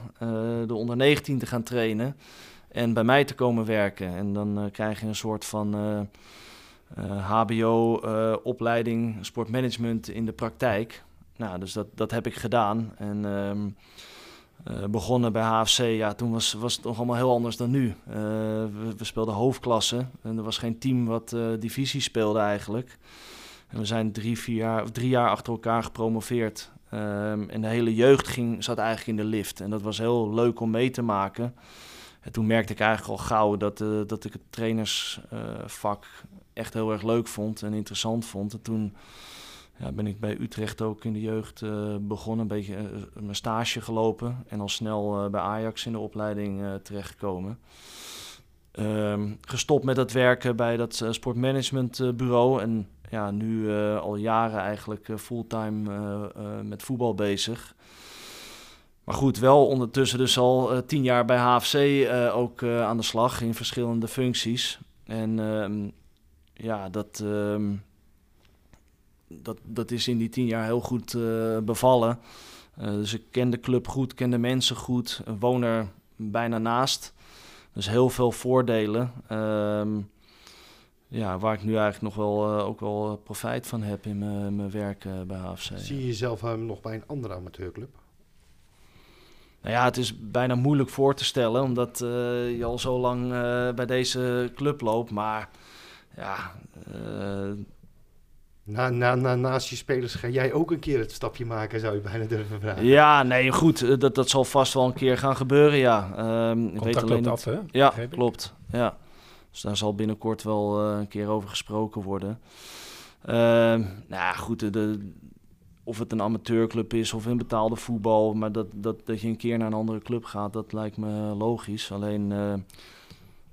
de onder 19 te gaan trainen en bij mij te komen werken. En dan uh, krijg je een soort van uh, uh, HBO-opleiding sportmanagement in de praktijk. Nou, dus dat, dat heb ik gedaan. En um, begonnen bij HFC, ja, toen was, was het nog allemaal heel anders dan nu. We, we, speelden hoofdklasse en er was geen team wat divisie speelde eigenlijk. En we zijn drie, vier jaar, drie jaar achter elkaar gepromoveerd. Um, en de hele jeugd ging, zat eigenlijk in de lift. En dat was heel leuk om mee te maken. En toen merkte ik eigenlijk al gauw dat, uh, dat ik het trainersvak uh, echt heel erg leuk vond en interessant vond. En toen ja, ben ik bij Utrecht ook in de jeugd uh, begonnen, een beetje mijn stage gelopen en al snel bij Ajax in de opleiding terechtgekomen. Um, gestopt met dat werken bij dat sportmanagementbureau en ja, nu al jaren eigenlijk fulltime met voetbal bezig. Maar goed, wel ondertussen dus al tien jaar bij HFC eh, ook aan de slag in verschillende functies. En ehm, ja, dat, um, dat, dat is in die tien jaar heel goed bevallen. dus ik ken de club goed, ken de mensen goed, woon er bijna naast. Dus heel veel voordelen. Um, ja, waar ik nu eigenlijk nog wel, ook wel profijt van heb in mijn werk bij HFC. Zie je jezelf nog bij een andere amateurclub? Nou ja, het is bijna moeilijk voor te stellen, omdat uh, je al zo lang uh, bij deze club loopt. Maar ja. Uh... Na, na, na, naast je spelers ga jij ook een keer het stapje maken, zou je bijna durven vragen. Ja, nee, goed. Dat, dat zal vast wel een keer gaan gebeuren, ja. Um, ik weet alleen af, hè? Ja, klopt. Ja. Dus daar zal binnenkort wel een keer over gesproken worden. Uh, nou ja, goed, de, of het een amateurclub is of een betaalde voetbal, maar dat, dat, dat je een keer naar een andere club gaat, dat lijkt me logisch. Alleen, uh,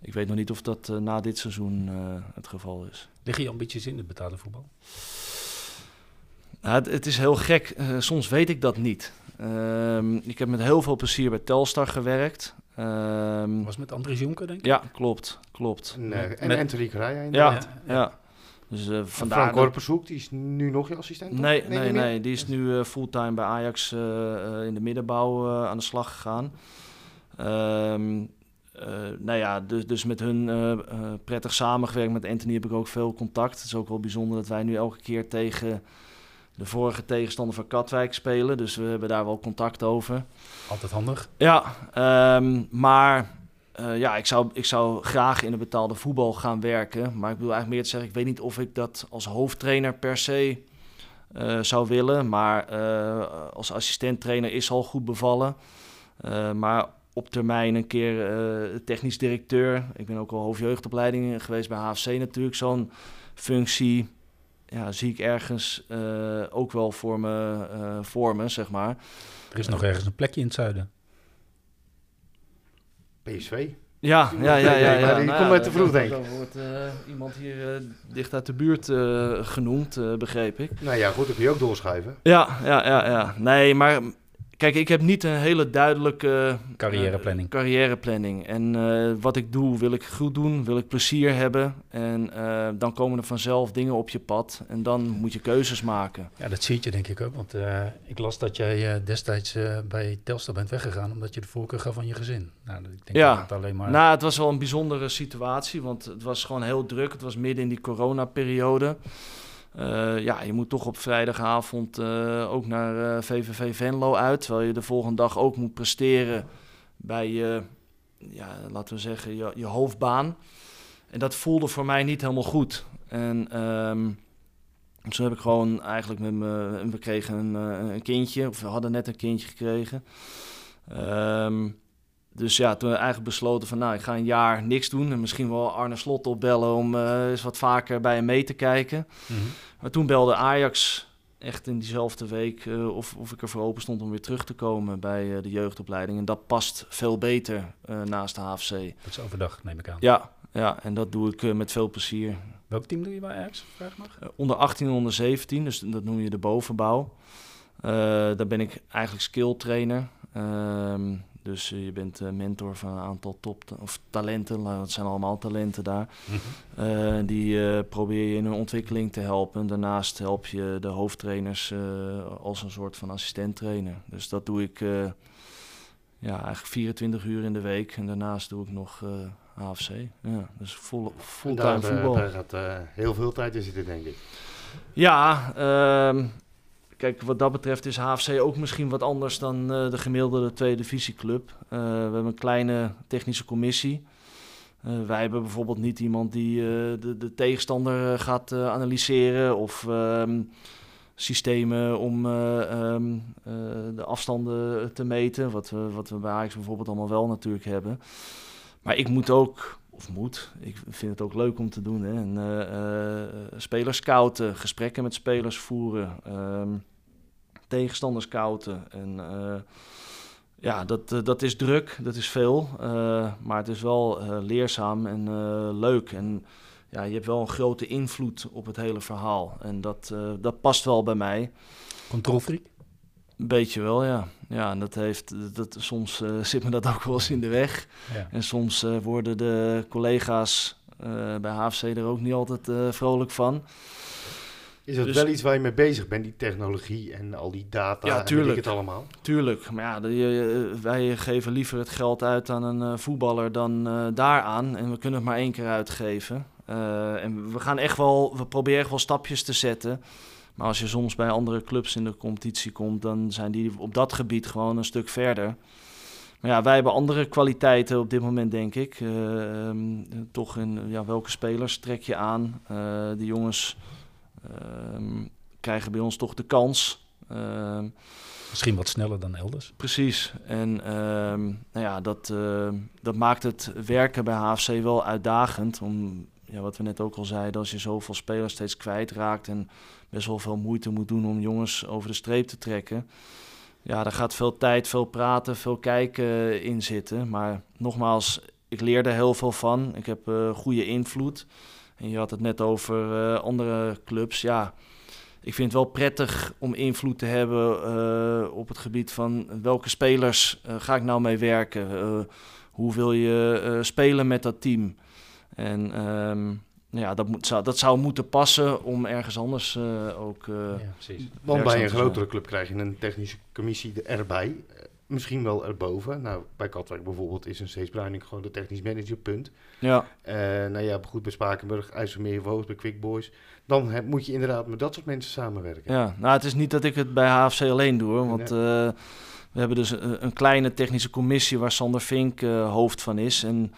ik weet nog niet of dat uh, na dit seizoen uh, het geval is. Liggen je ambities in het betaalde voetbal? Nou, het, het, is heel gek. soms weet ik dat niet. Ehm, ik heb met heel veel plezier bij Telstar gewerkt. Um, was met Andries Jonker, denk ik? Ja, klopt. klopt. Nee, en met, Anthony Correa ja, ja. Dus, uh, vandaar Frank Korpershoek, die is nu nog je assistent? Nee, nee, nee, nee, die is nu uh, fulltime bij Ajax uh, in de middenbouw aan de slag gegaan. Um, nou ja, dus, dus met hun prettig samengewerkt. Met Anthony heb ik ook veel contact. Het is ook wel bijzonder dat wij nu elke keer tegen de vorige tegenstander van Katwijk spelen. Dus we hebben daar wel contact over. Altijd handig. Ja, um, maar uh, ja, ik zou, ik zou graag in de betaalde voetbal gaan werken. Maar ik wil eigenlijk meer te zeggen, ik weet niet of ik dat als hoofdtrainer per se uh, zou willen. Maar uh, als assistent-trainer is al goed bevallen. maar op termijn een keer technisch directeur. Ik ben ook al hoofdjeugdopleiding geweest bij HFC natuurlijk. Zo'n functie ja, zie ik ergens ook wel voor me, voor me, zeg maar. Er is nog ergens een plekje in het zuiden. PSV. Ja, ja, ja. ja, ja, (laughs) die nou komt met te vroeg, denk ik. Dan wordt uh, iemand hier uh, dicht uit de buurt uh, genoemd, begreep ik. Nou ja, goed, dan kun je ook doorschuiven. Ja, ja, ja, ja. Nee, maar Kijk, ik heb niet een hele duidelijke carrièreplanning. Uh, carrièreplanning. En uh, wat ik doe, wil ik goed doen, wil ik plezier hebben. En uh, dan komen er vanzelf dingen op je pad. En dan moet je keuzes maken. Ja, dat zie je denk ik ook. Want ik las dat jij destijds bij Telstar bent weggegaan omdat je de voorkeur gaf van je gezin. Nou, ik denk ja, dat het alleen maar... nou, het was wel een bijzondere situatie. Want het was gewoon heel druk. Het was midden in die coronaperiode. Uh, ja, je moet toch op vrijdagavond uh, ook naar uh, eh, VVV Venlo uit. Terwijl je de volgende dag ook moet presteren bij je, ja, laten we zeggen, je, je hoofdbaan. En dat voelde voor mij niet helemaal goed. En um, zo heb ik gewoon eigenlijk met me... We kregen een, een kindje, of we hadden net een kindje gekregen. Um, dus ja, toen eigenlijk besloten van nou, ik ga een jaar niks doen. En misschien wel Arne Slot opbellen om uh, eens wat vaker bij hem mee te kijken. Mhm. Maar toen belde Ajax echt in diezelfde week uh, of, of ik er voor open stond om weer terug te komen bij uh, de jeugdopleiding. En dat past veel beter naast de HFC. Dat is overdag, neem ik aan. Ja, ja en dat doe ik met veel plezier. Welk team doe je bij Ajax, vraag mag? onder 18 en onder 17, dus dat noem je de bovenbouw. daar ben ik eigenlijk skill trainer. Ehm, dus eh, je bent uh, mentor van een aantal top of talenten, dat zijn allemaal talenten daar. Mhm. Eh, die probeer je in hun ontwikkeling te helpen. Daarnaast help je de hoofdtrainers als een soort van assistent-trainer. Dus dat doe ik ja, eigenlijk 24 uur in de week. En daarnaast doe ik nog AFC. Ja, dus vol, fulltime voetbal. Daar gaat heel veel tijd in zitten, denk ik. Ja, ehm, kijk, wat dat betreft is HFC ook misschien wat anders dan uh, de gemiddelde tweede divisieclub. Uh, we hebben een kleine technische commissie. Uh, wij hebben bijvoorbeeld niet iemand die de, de, tegenstander gaat analyseren of um, systemen om um, de afstanden te meten. Wat we, wat we bij Ajax bijvoorbeeld allemaal wel natuurlijk hebben. Maar ik moet ook of moet. Ik vind het ook leuk om te doen. Hè. En, spelers scouten, gesprekken met spelers voeren. Um, tegenstanders scouten. En uh, ja, dat, uh, dat is druk, dat is veel. Uh, maar het is wel leerzaam en leuk. En ja, je hebt wel een grote invloed op het hele verhaal. En dat, dat past wel bij mij. Controlfreak? Een beetje wel, ja. Ja, en dat heeft, dat, soms (laughs) zit me dat ook wel eens in de weg. Ja. En soms worden de collega's bij HFC er ook niet altijd vrolijk van. Is dat dus, wel iets waar je mee bezig bent, die technologie en al die data ja, tuurlijk, het allemaal? Tuurlijk, maar ja, de, wij geven liever het geld uit aan een uh, voetballer dan uh, daaraan. En we kunnen het maar één keer uitgeven. Uh, en we gaan echt wel, we proberen echt wel stapjes te zetten. Maar als je soms bij andere clubs in de competitie komt, dan zijn die op dat gebied gewoon een stuk verder. Maar ja, wij hebben andere kwaliteiten op dit moment, denk ik. Um, toch in ja, welke spelers trek je aan? de jongens Ehm, krijgen bij ons toch de kans. Ehm, Misschien wat sneller dan elders. Precies. En ehm, nou ja, dat, dat maakt het werken bij HFC wel uitdagend. Om, ja, wat we net ook al zeiden, als je zoveel spelers steeds kwijtraakt en best wel veel moeite moet doen om jongens over de streep te trekken. Ja, daar gaat veel tijd, veel praten, veel kijken in zitten. Maar nogmaals, ik leer er heel veel van. Ik heb uh, goede invloed. En je had het net over uh, andere clubs. Ja, ik vind het wel prettig om invloed te hebben uh, op het gebied van welke spelers ga ik nou mee werken. hoe wil je spelen met dat team? En um, ja, dat, moet, zou, dat zou moeten passen om ergens anders uh, ook. Uh, ja, precies. Want bij een grotere club krijg je een technische commissie erbij. Misschien wel erboven. Nou, bij Katwijk bijvoorbeeld is een Cees Bruining gewoon de technisch manager, punt. Ja. nou ja, goed bij Spakenburg, IJsselmeer, Woos, bij Quick Boys. Dan heb, moet je inderdaad met dat soort mensen samenwerken. Ja, nou het is niet dat ik het bij HFC alleen doe, hoor, want... we hebben dus een, een, kleine technische commissie waar Sander Vink hoofd van is. En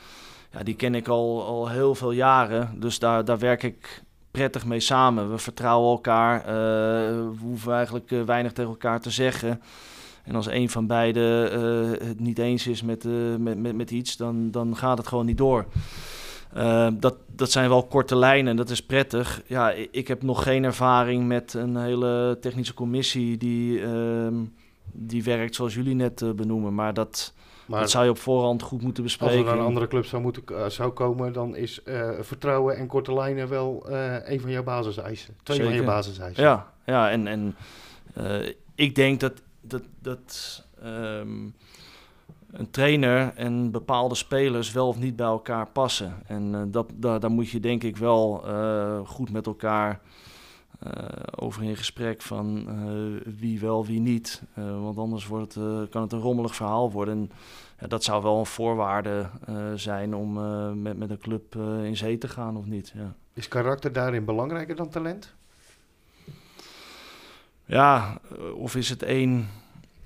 ja, die ken ik al, al heel veel jaren. Dus daar, daar werk ik prettig mee samen. We vertrouwen elkaar. Uh, we hoeven eigenlijk uh, weinig tegen elkaar te zeggen. En als een van beiden uh, het niet eens is met, met, met, met, iets, dan, dan gaat het gewoon niet door. dat, dat zijn wel korte lijnen, dat is prettig. Ja, ik heb nog geen ervaring met een hele technische commissie die, ehm, die werkt zoals jullie net benoemen. Maar dat, maar dat zou je op voorhand goed moeten bespreken. Als er een andere club zou, moeten, uh, zou komen, dan is uh, vertrouwen en korte lijnen wel uh, een van jouw basiseisen. Twee Zeker. van je basiseisen. Ja, ja en, en ik denk dat, dat, dat um, een trainer en bepaalde spelers wel of niet bij elkaar passen. En dat, daar, daar moet je denk ik wel goed met elkaar over in gesprek van wie wel, wie niet. want anders wordt het, kan het een rommelig verhaal worden. En, dat zou wel een voorwaarde zijn om met, met een club in zee te gaan of niet. Ja. Is karakter daarin belangrijker dan talent? Ja, of is het één...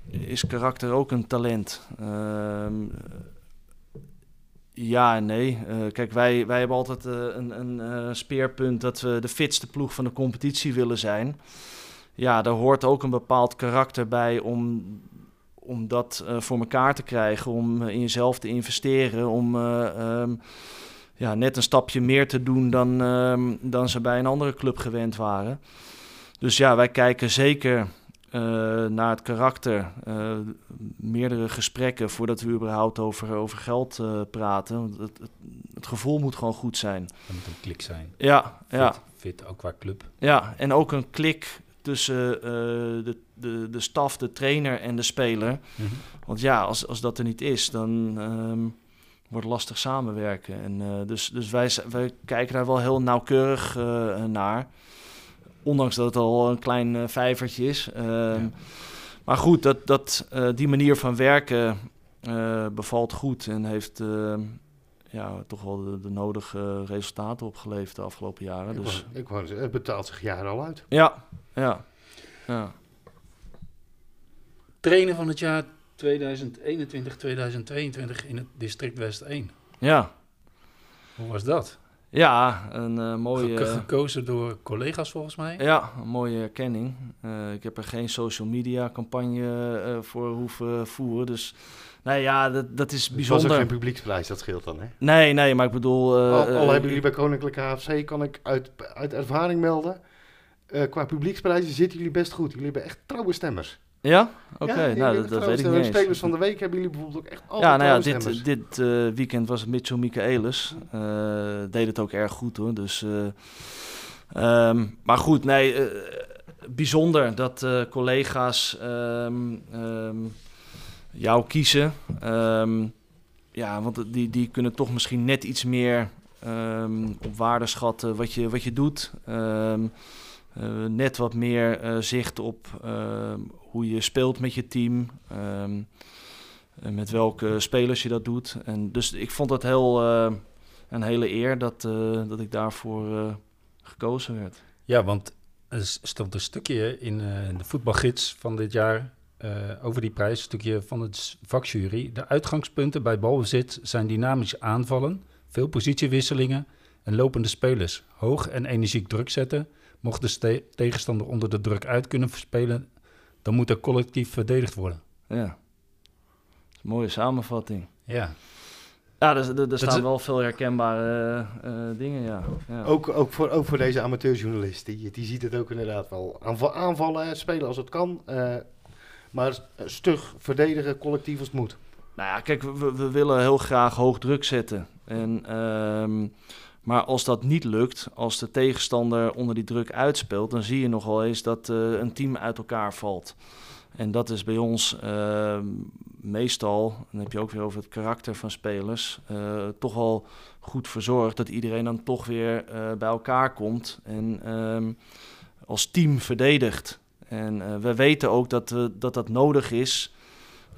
Is karakter ook een talent? Ehm, ja en nee. Uh, kijk, wij, wij hebben altijd uh, een, een speerpunt dat we de fitste ploeg van de competitie willen zijn. Ja, daar hoort ook een bepaald karakter bij om, om dat voor elkaar te krijgen. Om in jezelf te investeren. Om um, ja, net een stapje meer te doen dan, um, dan ze bij een andere club gewend waren. Dus ja, wij kijken zeker uh, naar het karakter. Uh, meerdere gesprekken voordat we überhaupt over, over geld uh, praten. Het, het, het, gevoel moet gewoon goed zijn. Het moet een klik zijn. Ja, fit, ja. Fit ook qua club. Ja, en ook een klik tussen de, de, de staf, de trainer en de speler. Mm -hmm. Want ja, als, als dat er niet is, dan um, wordt het lastig samenwerken. En, dus dus wij, wij kijken daar wel heel nauwkeurig naar. Ondanks dat het al een klein uh, vijvertje is. Um, Maar goed, dat, dat, uh, die manier van werken uh, bevalt goed en heeft ehm, ja, toch wel de, de, nodige resultaten opgeleverd de afgelopen jaren. Ik dus. ik wou, het betaalt zich jaren al uit. Ja, ja, ja. Trainer van het jaar 2021-2022 in het district West 1. Ja. Hoe was dat? Ja, een uh, mooie... gekozen door collega's volgens mij? Ja, een mooie erkenning. Uh, ik heb er geen social media campagne uh, voor hoeven voeren, dus... Nee, ja, dat, dat is bijzonder. Het was ook geen publieksprijs, dat scheelt dan, hè? Nee, nee, maar ik bedoel... al, al hebben jullie bij Koninklijke HFC, kan ik uit, uit ervaring melden... qua publieksprijzen zitten jullie best goed. Jullie hebben echt trouwe stemmers. Ja? Oké, nou dat, dat weet ik niet spelers van de week hebben jullie bijvoorbeeld ook echt altijd Ja, nou ja, dit, dit uh, weekend was het Mitchell Michaelis. Uh, deed het ook erg goed hoor. Dus, uh, um, maar goed, nee, bijzonder dat collega's um, um, jou kiezen. ja, want die, die kunnen toch misschien net iets meer op waarde schatten wat je, wat je doet. net wat meer zicht op hoe je speelt met je team. Um, met welke spelers je dat doet. En dus ik vond dat heel uh, een hele eer dat, uh, dat ik daarvoor uh, gekozen werd. Ja, want er stond een stukje in de voetbalgids van dit jaar over die prijs. Een stukje van het vakjury. De uitgangspunten bij balbezit zijn dynamisch aanvallen, veel positiewisselingen en lopende spelers. Hoog en energiek druk zetten. Mocht de tegenstander onder de druk uit kunnen spelen, dan moet er collectief verdedigd worden. Ja, een mooie samenvatting. Ja. Ja, er, er, staan wel veel herkenbare uh, dingen, ja. ja. Ook, ook, voor, ook voor deze amateurjournalist, die, die ziet het ook inderdaad wel. aanvallen, spelen als het kan, uh, maar stug verdedigen, collectief als het moet. Nou ja, kijk, we, we willen heel graag hoog druk zetten. En, uh, maar als dat niet lukt, als de tegenstander onder die druk uitspeelt, dan zie je nogal eens dat uh, een team uit elkaar valt. En dat is bij ons uh, meestal, dan heb je ook weer over het karakter van spelers, uh, toch wel goed verzorgd dat iedereen dan toch weer bij elkaar komt en um, als team verdedigt. En we weten ook dat, dat dat nodig is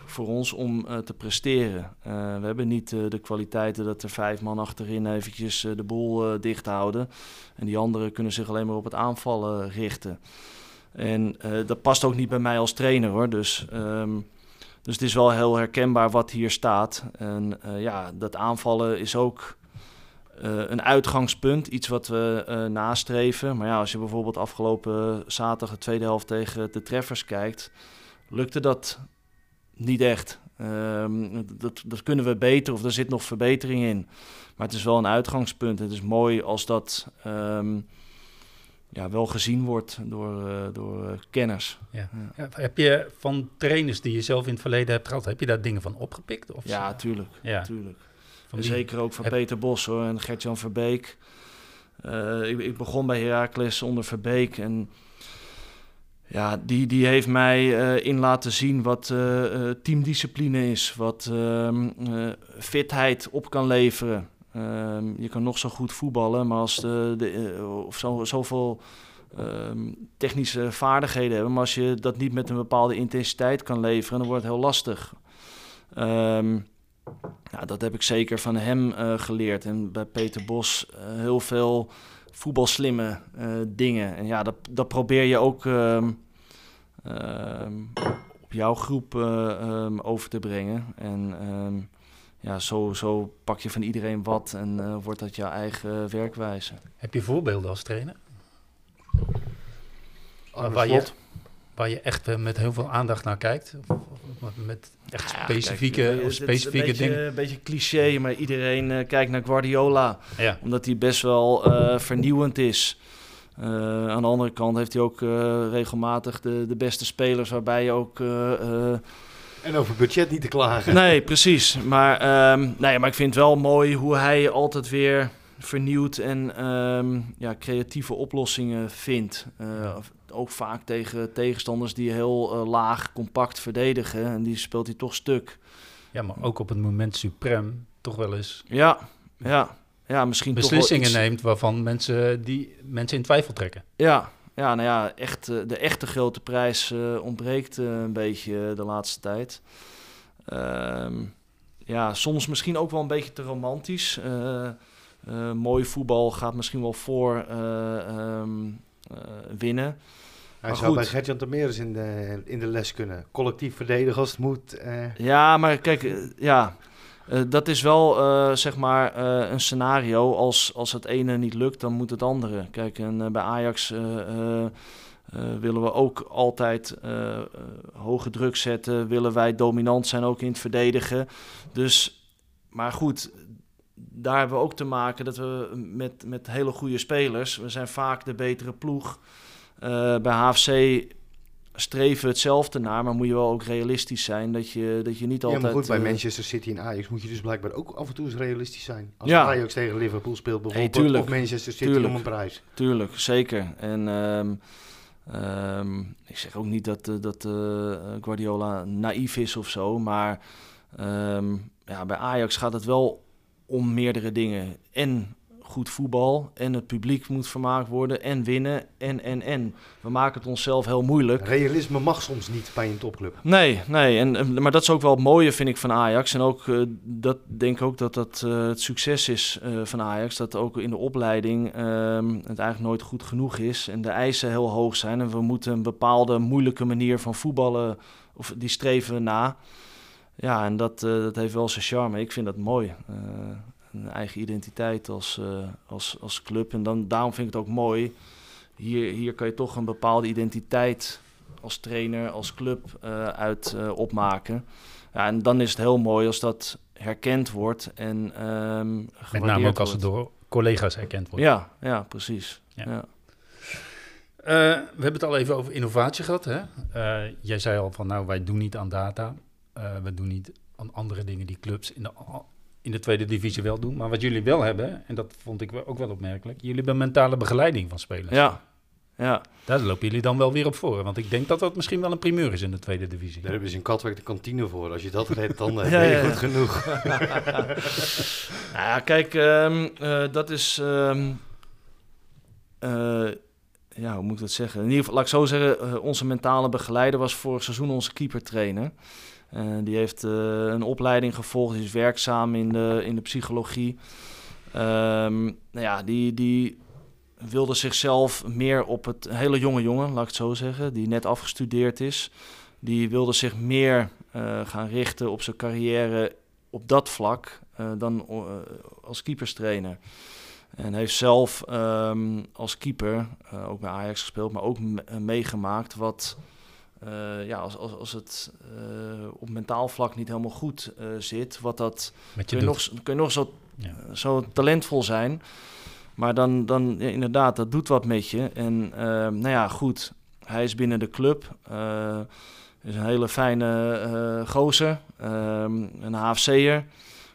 voor ons om te presteren. we hebben niet de kwaliteiten dat er vijf man achterin eventjes de boel dicht houden. En die anderen kunnen zich alleen maar op het aanvallen richten. En uh, dat past ook niet bij mij als trainer hoor. Dus, um, dus het is wel heel herkenbaar wat hier staat. En uh, ja, dat aanvallen is ook uh, een uitgangspunt, iets wat we nastreven. Maar ja, als je bijvoorbeeld afgelopen zaterdag de tweede helft tegen de treffers kijkt, lukte dat niet echt. Um, dat, dat kunnen we beter of er zit nog verbetering in. Maar het is wel een uitgangspunt. Het is mooi als dat. Um, ja, wel gezien wordt door, uh, door uh, kenners. Ja. Ja. Heb je van trainers die je zelf in het verleden hebt gehad, heb je daar dingen van opgepikt? Of ja, tuurlijk. Ja. tuurlijk. Zeker ook van Peter Bos hoor, en Gertjan Verbeek. Uh, ik, ik, begon bij Heracles onder Verbeek en ja, die, die heeft mij in laten zien wat teamdiscipline is, wat ehm, fitheid op kan leveren. Um, je kan nog zo goed voetballen, maar als de, de eh, of zo, zoveel um, technische vaardigheden hebben, maar als je dat niet met een bepaalde intensiteit kan leveren, dan wordt het heel lastig. Dat heb ik zeker van hem geleerd. En bij Peter Bos heel veel voetbalslimme uh, dingen. En ja, dat, dat probeer je ook op jouw groep over te brengen. En ja, zo, zo pak je van iedereen wat en uh, wordt dat jouw eigen werkwijze. Heb je voorbeelden als trainer? waar, je, waar je echt uh, met heel veel aandacht naar kijkt? Of, of met echt specifieke, ja, kijk, of specifieke een beetje, dingen? Een beetje cliché, maar iedereen uh, kijkt naar Guardiola. Ja. Omdat hij best wel vernieuwend is. aan de andere kant heeft hij ook regelmatig de, de beste spelers, waarbij je ook en over budget niet te klagen. Nee, precies. Maar, um, nee, maar ik vind het wel mooi hoe hij altijd weer vernieuwt en um, ja, creatieve oplossingen vindt. Uh, ook vaak tegen tegenstanders die heel uh, laag, compact verdedigen. En die speelt hij toch stuk. Ja, maar ook op het moment suprem toch wel eens. Ja, ja. Ja, misschien beslissingen iets... neemt waarvan mensen die mensen in twijfel trekken. Ja, ja, nou ja, echt, eh, de echte grote prijs uh, ontbreekt uh, een beetje de laatste tijd. Uh, ja, soms misschien ook wel een beetje te romantisch. mooi voetbal gaat misschien wel voor um, winnen. Hij zou goed. bij Gertjan Termeers in de, in de les kunnen. Collectief verdedigen als het moet. Ja, maar kijk, ja, uh, dat is wel zeg maar een scenario. Als, als het ene niet lukt, dan moet het andere. Kijk, en bij Ajax willen we ook altijd hoge druk zetten. Willen wij dominant zijn, ook in het verdedigen. Dus, maar goed, daar hebben we ook te maken dat we met, met hele goede spelers. We zijn vaak de betere ploeg. bij HFC streven hetzelfde naar, maar moet je wel ook realistisch zijn dat je, dat je niet altijd... Ja, maar goed, bij uh, Manchester City en Ajax moet je dus blijkbaar ook af en toe eens realistisch zijn. Als ja. Ajax tegen Liverpool speelt bijvoorbeeld, hey, of Manchester City tuurlijk. om een prijs. Tuurlijk, zeker. En um, um, ik zeg ook niet dat, uh, dat uh, Guardiola naïef is of zo, maar um, ja, bij Ajax gaat het wel om meerdere dingen. En goed voetbal en het publiek moet vermaakt worden en winnen en, en, en. We maken het onszelf heel moeilijk. Realisme mag soms niet bij een topclub. Nee, nee. En, maar dat is ook wel het mooie, vind ik, van Ajax. En ook, uh, dat denk ook dat dat uh, het succes is uh, van Ajax. Dat ook in de opleiding het eigenlijk nooit goed genoeg is. En de eisen heel hoog zijn. En we moeten een bepaalde moeilijke manier van voetballen, of die streven we na. Ja, en dat, dat heeft wel zijn charme. Ik vind dat mooi een eigen identiteit als, uh, als, als club. En dan, daarom vind ik het ook mooi. Hier, hier kan je toch een bepaalde identiteit als trainer, als club uit opmaken. Ja, en dan is het heel mooi als dat herkend wordt en um, Met name ook als het door collega's herkend wordt. Ja, ja precies. Ja. Eh, we hebben het al even over innovatie gehad. Hè? Uh, jij zei al van nou, wij doen niet aan data. Uh, we doen niet aan andere dingen die clubs in de, in de tweede divisie wel doen. Maar wat jullie wel hebben, en dat vond ik ook wel opmerkelijk, jullie hebben mentale begeleiding van spelers. Ja, ja. Daar lopen jullie dan wel weer op voor. Want ik denk dat dat misschien wel een primeur is in de tweede divisie. Daar hebben ze in Katwijk de kantine voor. Als je dat redt, dan uh, (laughs) ja, ben je goed genoeg. (laughs) (laughs) nou ja, kijk, um, uh, dat is... Um, uh, ja, hoe moet ik dat zeggen? In ieder geval, laat ik zo zeggen, onze mentale begeleider was vorig seizoen onze keeper trainer. Die heeft een opleiding gevolgd, is werkzaam in de, in de psychologie. Um, nou ja, die, die wilde zichzelf meer op het hele jonge jongen, laat ik het zo zeggen, die net afgestudeerd is. Die wilde zich meer uh, gaan richten op zijn carrière op dat vlak dan als keeperstrainer. En heeft zelf um, als keeper ook bij Ajax gespeeld, maar ook meegemaakt wat, ja, als, als, als het op mentaal vlak niet helemaal goed zit, wat dat Met je kun, je nog, kun je nog zo, ja. zo talentvol zijn. Maar dan, dan ja, inderdaad, dat doet wat met je. En uh, nou ja, goed, hij is binnen de club. Is een hele fijne gozer, ehm, een HFC'er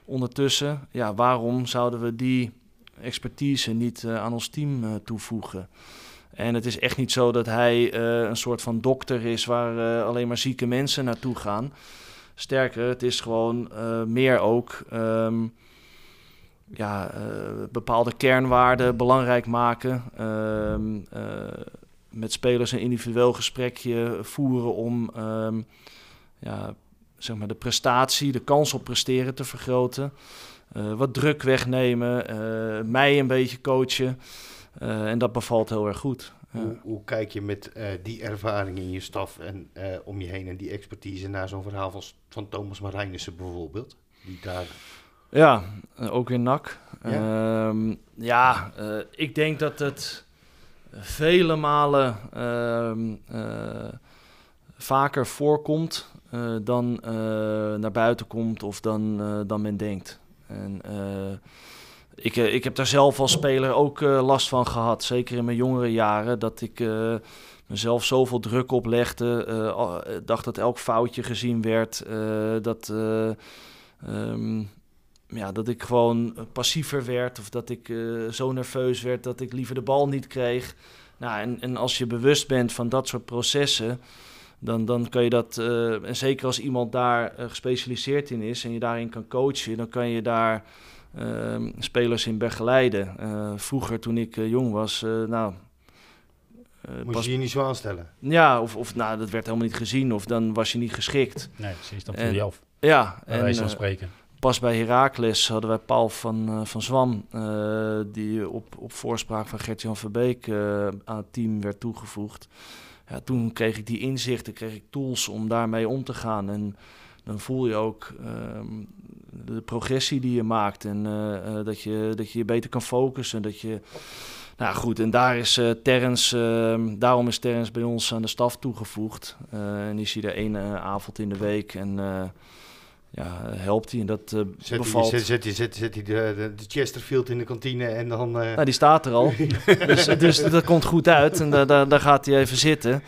ondertussen. Ja, waarom zouden we die expertise niet aan ons team toevoegen? En het is echt niet zo dat hij een soort van dokter is waar alleen maar zieke mensen naartoe gaan. Sterker, het is gewoon meer ook... Um, ja, bepaalde kernwaarden belangrijk maken. Uh, met spelers een individueel gesprekje voeren om um, ja, zeg maar de prestatie, de kans op presteren te vergroten. Eh, wat druk wegnemen, mij een beetje coachen. En dat bevalt heel erg goed. Hoe, hoe, kijk je met die ervaring in je staf en om je heen en die expertise naar zo'n verhaal van, van Thomas Marijnissen bijvoorbeeld? Die daar ja, eh, ook weer NAC. Ja, um, ja uh, ik denk dat het vele malen um, uh, vaker voorkomt uh, dan naar buiten komt of dan, dan men denkt. En ik, ik heb daar zelf als speler ook last van gehad, zeker in mijn jongere jaren, dat ik mezelf zoveel druk oplegde, dacht dat elk foutje gezien werd, dat... Um, ja, dat ik gewoon passiever werd of dat ik zo nerveus werd dat ik liever de bal niet kreeg. Nou, en, en als je bewust bent van dat soort processen, dan, dan kan je dat, en zeker als iemand daar gespecialiseerd in is en je daarin kan coachen, dan kan je daar ehm, spelers in begeleiden. vroeger, toen ik jong was, nou. Moest pas... je je niet zo aanstellen? Ja, of, of nou, dat werd helemaal niet gezien, of dan was je niet geschikt. Nee, precies, dan voel je af. Ja, en, wijze van spreken pas bij Heracles hadden wij Paul van, uh, van Zwam, uh, die op, op voorspraak van Gert-Jan Verbeek uh, aan het team werd toegevoegd. Ja, toen kreeg ik die inzichten, kreeg ik tools om daarmee om te gaan. En dan voel je ook ehm, de progressie die je maakt en dat, je, dat je je beter kan focussen. Dat je, nou goed, en daar is uh, Terrence, uh, daarom is Terrence bij ons aan de staf toegevoegd. En is hij er één avond in de week. En ja, helpt hij en dat uh, zet bevalt. Hij, zet, zet, zet, zet hij de, de, Chesterfield in de kantine en dan... Uh... Nou, die staat er al, (laughs) dus, dus, dat komt goed uit en daar, daar, daar gaat hij even zitten.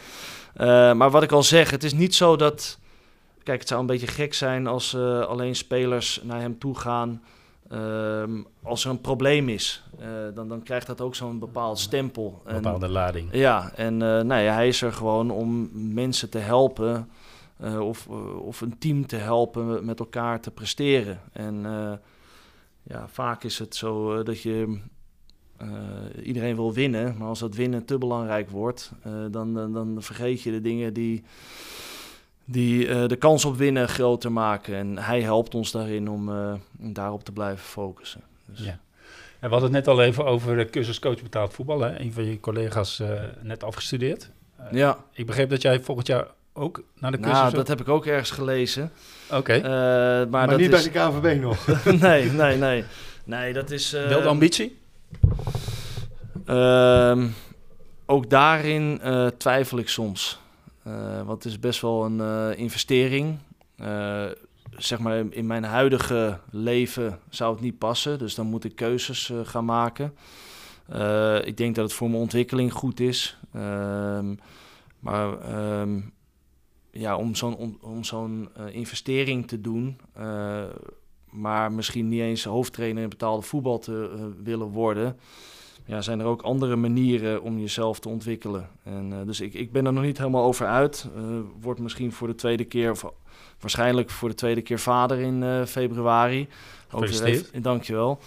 Uh, maar wat ik al zeg, het is niet zo dat... Kijk, het zou een beetje gek zijn als uh, alleen spelers naar hem toe gaan ehm, als er een probleem is. dan, dan krijgt dat ook zo'n bepaald stempel. Een bepaalde lading. Ja, en nou ja, hij is er gewoon om mensen te helpen uh, of, uh, of een team te helpen met elkaar te presteren. En uh, ja, vaak is het zo dat je iedereen wil winnen, maar als dat winnen te belangrijk wordt, dan, dan, dan, vergeet je de dingen die, die de kans op winnen groter maken. En hij helpt ons daarin om, om daarop te blijven focussen. Dus. Ja. En we hadden het net al even over de cursus coach betaald voetbal. Hè? Een van je collega's net afgestudeerd. ja. Ik begreep dat jij volgend jaar ook naar de cursus? Nou, dat heb ik ook ergens gelezen. Oké. Uh, maar, maar dat niet is... bij de KVB nog? (laughs) nee, nee, nee. Nee, dat is... Uh, Wel de ambitie? Uh, ook daarin uh, twijfel ik soms. Want het is best wel een investering. zeg maar, in mijn huidige leven zou het niet passen. Dus dan moet ik keuzes gaan maken. ik denk dat het voor mijn ontwikkeling goed is. Ehm, maar ehm, ja, om zo'n om investering te doen, maar misschien niet eens hoofdtrainer in betaalde voetbal te willen worden ja, zijn er ook andere manieren om jezelf te ontwikkelen. En, uh, dus ik, ik ben er nog niet helemaal over uit. Uh, wordt misschien voor de tweede keer, of waarschijnlijk voor de tweede keer vader in uh, februari. Gefeliciteerd. Dankjewel.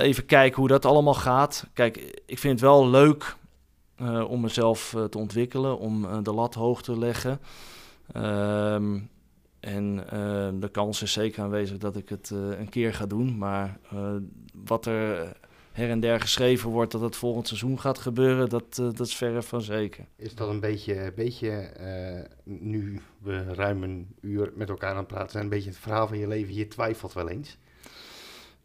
even kijken hoe dat allemaal gaat. Kijk, ik vind het wel leuk om mezelf te ontwikkelen, om de lat hoog te leggen. Um, en de kans is zeker aanwezig dat ik het een keer ga doen. Maar wat er her en der geschreven wordt dat het volgend seizoen gaat gebeuren, dat, uh, dat is verre van zeker. Is dat een beetje, beetje uh, nu we ruim een uur met elkaar aan het praten zijn, een beetje het verhaal van je leven, je twijfelt wel eens?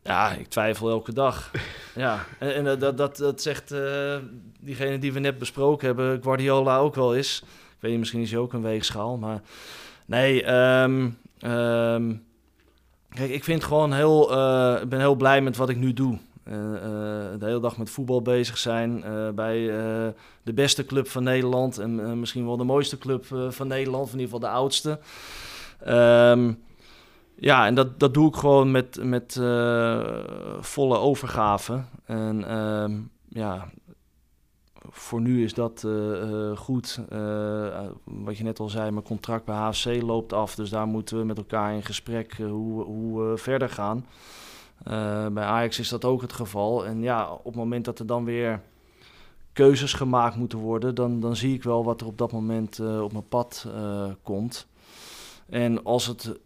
Ja, ik twijfel elke dag. ja, en, en uh, dat, dat, dat zegt diegene die we net besproken hebben, Guardiola ook wel eens. Ik weet niet, misschien is hij ook een weegschaal, maar nee, um, um, kijk, ik vind gewoon heel, ik ben heel blij met wat ik nu doe. Eh, eh, de hele dag met voetbal bezig zijn. Eh, bij de beste club van Nederland. En misschien wel de mooiste club van Nederland. In ieder geval de oudste. Ehm, ja, en dat, dat doe ik gewoon met, met volle overgave. En ehm, ja, voor nu is dat goed. wat je net al zei, mijn contract bij HFC loopt af. Dus daar moeten we met elkaar in gesprek hoe, hoe we verder gaan. Uh, bij Ajax is dat ook het geval. En ja, op het moment dat er dan weer keuzes gemaakt moeten worden, dan, dan zie ik wel wat er op dat moment uh, op mijn pad uh, komt. En als het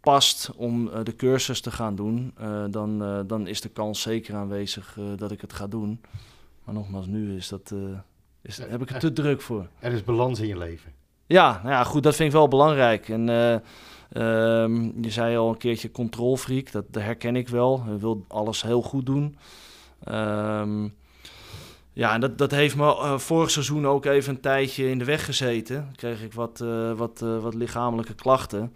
past om de cursus te gaan doen, dan, dan is de kans zeker aanwezig dat ik het ga doen. Maar nogmaals, nu is dat, is, heb ik het te druk voor. Er is balans in je leven. Ja, nou ja, goed, dat vind ik wel belangrijk. En Um, je zei al een keertje controlfreak, dat, dat herken ik wel. Je wil alles heel goed doen. Um, ja, en dat, dat heeft me uh, vorig seizoen ook even een tijdje in de weg gezeten. Kreeg ik wat, uh, wat, uh, wat lichamelijke klachten.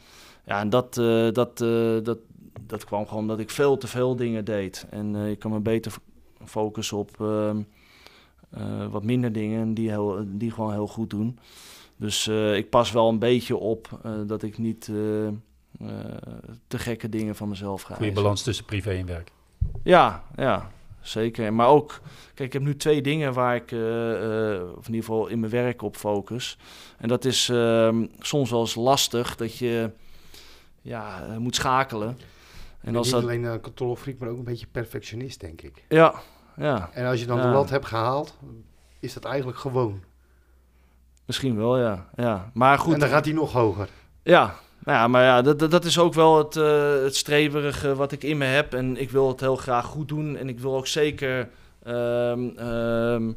Ja, en dat, dat, dat, dat kwam gewoon omdat ik veel te veel dingen deed. En ik kan me beter focussen op ehm, wat minder dingen die, heel, die gewoon heel goed doen. Dus uh, ik pas wel een beetje op uh, dat ik niet uh, te gekke dingen van mezelf ga. Goede balans tussen privé en werk. Ja, ja, zeker. Maar ook, kijk, ik heb nu twee dingen waar ik, of in ieder geval in mijn werk op focus. En dat is ehm, soms wel eens lastig dat je ja, moet schakelen. En als niet dat... alleen een controlefreak, maar ook een beetje perfectionist, denk ik. Ja, ja. En als je dan de lat hebt gehaald, is dat eigenlijk gewoon. Misschien wel, ja. ja. Maar goed. En dan gaat hij nog hoger. Ja, nou ja, maar ja, dat, dat is ook wel het, uh, het streverige wat ik in me heb. En ik wil het heel graag goed doen. En ik wil ook zeker. Um, um,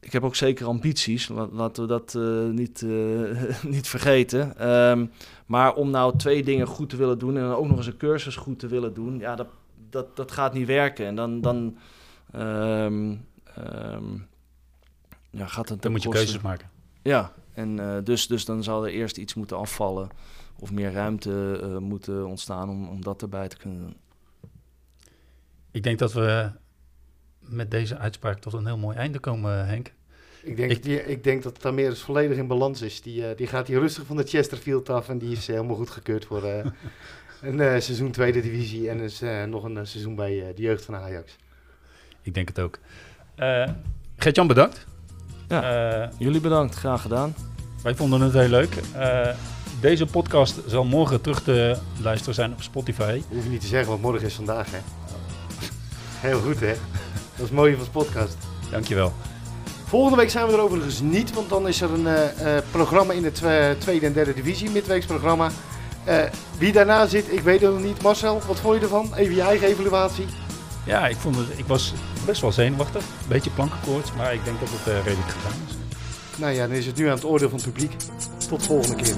ik heb ook zeker ambities. Laten we dat uh, niet, uh, (laughs) niet vergeten. maar om nou twee dingen goed te willen doen en dan ook nog eens een cursus goed te willen doen, ja, dat, dat, dat gaat niet werken. En dan. dan ja, gaat het dan moet je keuzes maken. Ja, en uh, dus, dus dan zal er eerst iets moeten afvallen of meer ruimte uh, moeten ontstaan om, om dat erbij te kunnen doen. Ik denk dat we met deze uitspraak tot een heel mooi einde komen, Henk. Ik denk, ik, die, ik denk dat volledig in balans is. Die, uh, die gaat hier rustig van de Chesterfield af en die is helemaal goed gekeurd voor (laughs) een seizoen tweede divisie en is nog een seizoen bij de jeugd van Ajax. Ik denk het ook. Gert-Jan, bedankt. Ja, uh, jullie bedankt, graag gedaan. Wij vonden het heel leuk. Uh, deze podcast zal morgen terug te luisteren zijn op Spotify. Hoef je niet te zeggen, want morgen is vandaag, hè? (laughs) Heel goed, hè? Dat is het mooie van podcast. Dankjewel. Volgende week zijn we er overigens niet, want dan is er een uh, programma in de tweede en derde divisie, midweeksprogramma. wie daarna zit, ik weet het nog niet. Marcel, wat vond je ervan? Even je eigen evaluatie. Ja, ik, vond het, ik was best wel zenuwachtig. Een beetje plankenkoorts, maar ik denk dat het uh, redelijk gedaan is. Nou ja, dan is het nu aan het oordeel van het publiek. Tot de volgende keer.